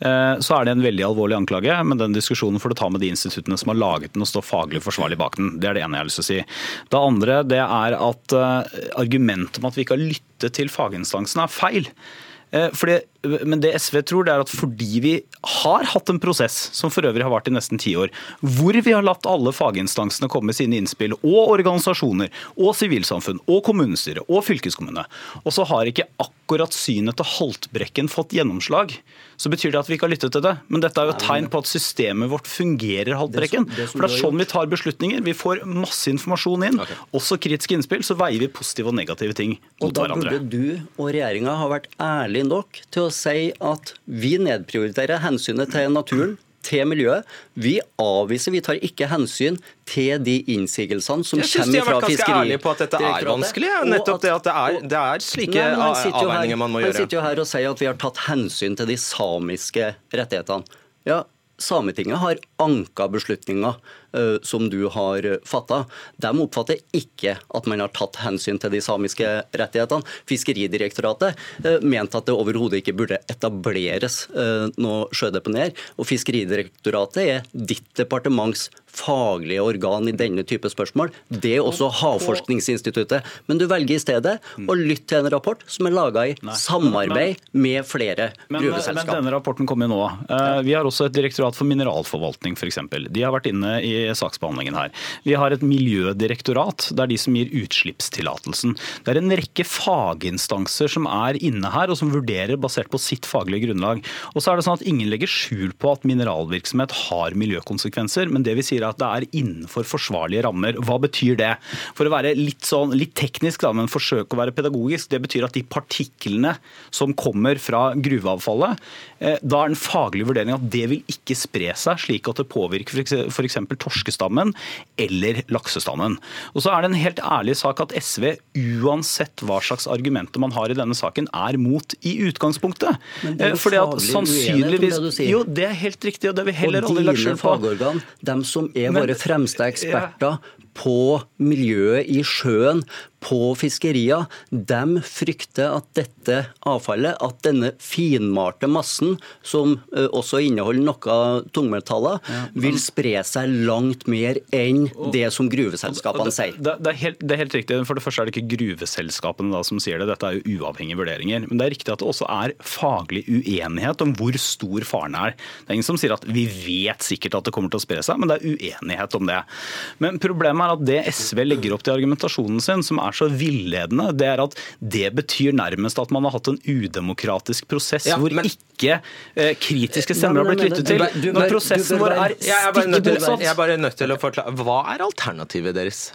eh, så er det en veldig alvorlig anklage, men den diskusjonen får du ta med de instituttene som har laget den og står faglig forsvarlig bak den. Det er det ene jeg har lyst til å si. Det andre det er at argumentet om at vi ikke har lyttet til faginstansene er feil. Fordi men det SV tror, det er at fordi vi har hatt en prosess, som for øvrig har vart i nesten ti år, hvor vi har latt alle faginstansene komme med sine innspill, og organisasjoner, og sivilsamfunn, og kommunestyre, og fylkeskommune, og så har ikke akkurat synet til Haltbrekken fått gjennomslag, så betyr det at vi ikke har lyttet til det. Men dette er jo et tegn på at systemet vårt fungerer, Haltbrekken. For det er sånn vi tar beslutninger. Vi får masse informasjon inn, også kritiske innspill, så veier vi positive og negative ting mot hverandre. Og da burde du og regjeringa ha vært ærlig nok til å si at vi nedprioriterer hensynet til naturen til miljøet. Vi avviser, vi tar ikke hensyn til de innsigelsene som kommer fra Fiskeridirektoratet. Jeg syns de har vært ganske ærlige på at dette er vanskelig. Nettopp det at det er, det er slike avveininger man må gjøre. Han sitter jo her og sier at vi har tatt hensyn til de samiske rettighetene. Ja, Sametinget har anka beslutninger uh, som du har fatta. De oppfatter ikke at man har tatt hensyn til de samiske rettighetene. Fiskeridirektoratet uh, mente at det overhodet ikke burde etableres uh, noe sjødeponier. Og Fiskeridirektoratet er ditt departements faglige organ i denne type spørsmål. Det er også Havforskningsinstituttet. Men du velger i stedet å lytte til en rapport som er laga i samarbeid med flere gruveselskap. Men denne rapporten kommer jo nå. Eh, vi har også et direktorat for mineralforvaltning f.eks. De har vært inne i saksbehandlingen her. Vi har et miljødirektorat. Det er de som gir utslippstillatelsen. Det er en rekke faginstanser som er inne her, og som vurderer basert på sitt faglige grunnlag. Og så er det sånn at Ingen legger skjul på at mineralvirksomhet har miljøkonsekvenser. men det vi sier at det er innenfor forsvarlige rammer. Hva betyr det? For å være litt, sånn, litt teknisk, da, men forsøke å være pedagogisk, det betyr at de partiklene som kommer fra gruveavfallet, eh, da er den faglige vurderingen at det vil ikke spre seg slik at det påvirker f.eks. torskestammen eller laksestammen. Og så er det en helt ærlig sak at SV, uansett hva slags argumenter man har i denne saken, er mot i utgangspunktet. Men det er jo eh, Fordi at sannsynligvis det, Jo, det er helt riktig, og det vil heller aldri lagt skjul på. Fagorgan, dem som er våre fremste eksperter på miljøet i sjøen, på fiskeria, de frykter at dette avfallet, at denne finmalte massen, som uh, også inneholder noe tungmetaller, ja, men... vil spre seg langt mer enn det som gruveselskapene sier. Det, det, er helt, det, er helt, riktig. For det første er det ikke gruveselskapene da, som sier det, dette er jo uavhengige vurderinger. Men det er riktig at det også er faglig uenighet om hvor stor faren er. Det er ingen som sier at vi vet sikkert at det kommer til å spre seg, men det er uenighet om det. Men problemet er at det SV legger opp til argumentasjonen sin, som er så villedende, det er at det betyr nærmest at man har hatt en udemokratisk prosess ja, hvor men... ikke eh, kritiske stemmer har blitt lyttet til. Du, Når prosessen vår er stikk motsatt. Jeg er bare nødt til å forklare. Hva er alternativet deres?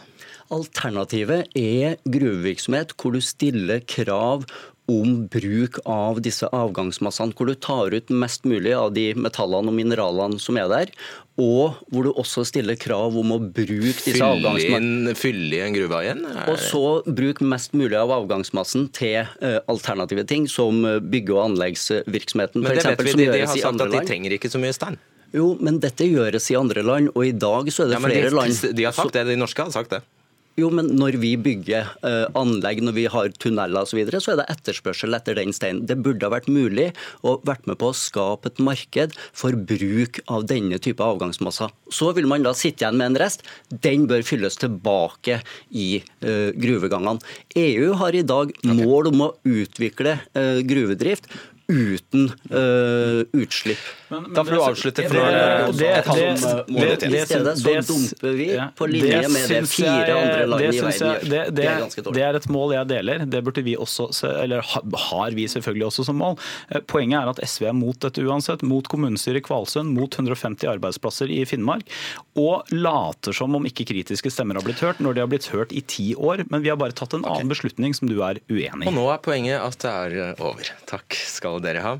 Alternativet er gruvevirksomhet hvor du stiller krav om bruk av disse avgangsmassene, hvor du tar ut mest mulig av de metallene og mineralene som er der, og hvor du også stiller krav om å bruke disse avgangsmassene Fylle i en gruve igjen? Og så bruk mest mulig av avgangsmassen til uh, alternative ting, som eh, bygge- og anleggsvirksomheten. Vet vi, de, de har sagt at de trenger ikke så mye stein. Jo, men dette gjøres i andre land, og i dag så er det ja, flere de, land De har sagt det, de norske har sagt det. Jo, men når vi bygger uh, anlegg, når vi har tunneler osv., så, videre, så er det etterspørsel etter den steinen. Det burde ha vært mulig å vært med på å skape et marked for bruk av denne type avgangsmasser. Så vil man da sitte igjen med en rest. Den bør fylles tilbake i uh, gruvegangene. EU har i dag mål om å utvikle uh, gruvedrift uten utslipp. Men, men da får du avslutte for et halvt minutt til. I stedet så dumper vi på linje med det fire andre land i verden gjør. Det, det, det, det, er et mål jeg deler. Det burde vi også, eller har vi selvfølgelig også som mål. Eh, poenget er at SV er mot dette uansett. Mot kommunestyret i Kvalsund, mot 150 arbeidsplasser i Finnmark. Og later som om ikke kritiske stemmer har blitt hørt, når de har blitt hørt i ti år. Men vi har bare tatt en annen beslutning som du er uenig i. Og nå er poenget at det er eh, over. Takk skal dere ha.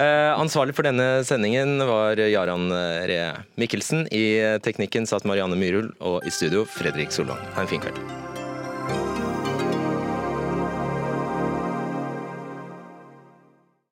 Eh, ansvarlig for denne sendingen var Jaran Ree Mikkelsen. I teknikken satt Marianne Myrhul, og i studio Fredrik Solvang. Ha en fin kveld.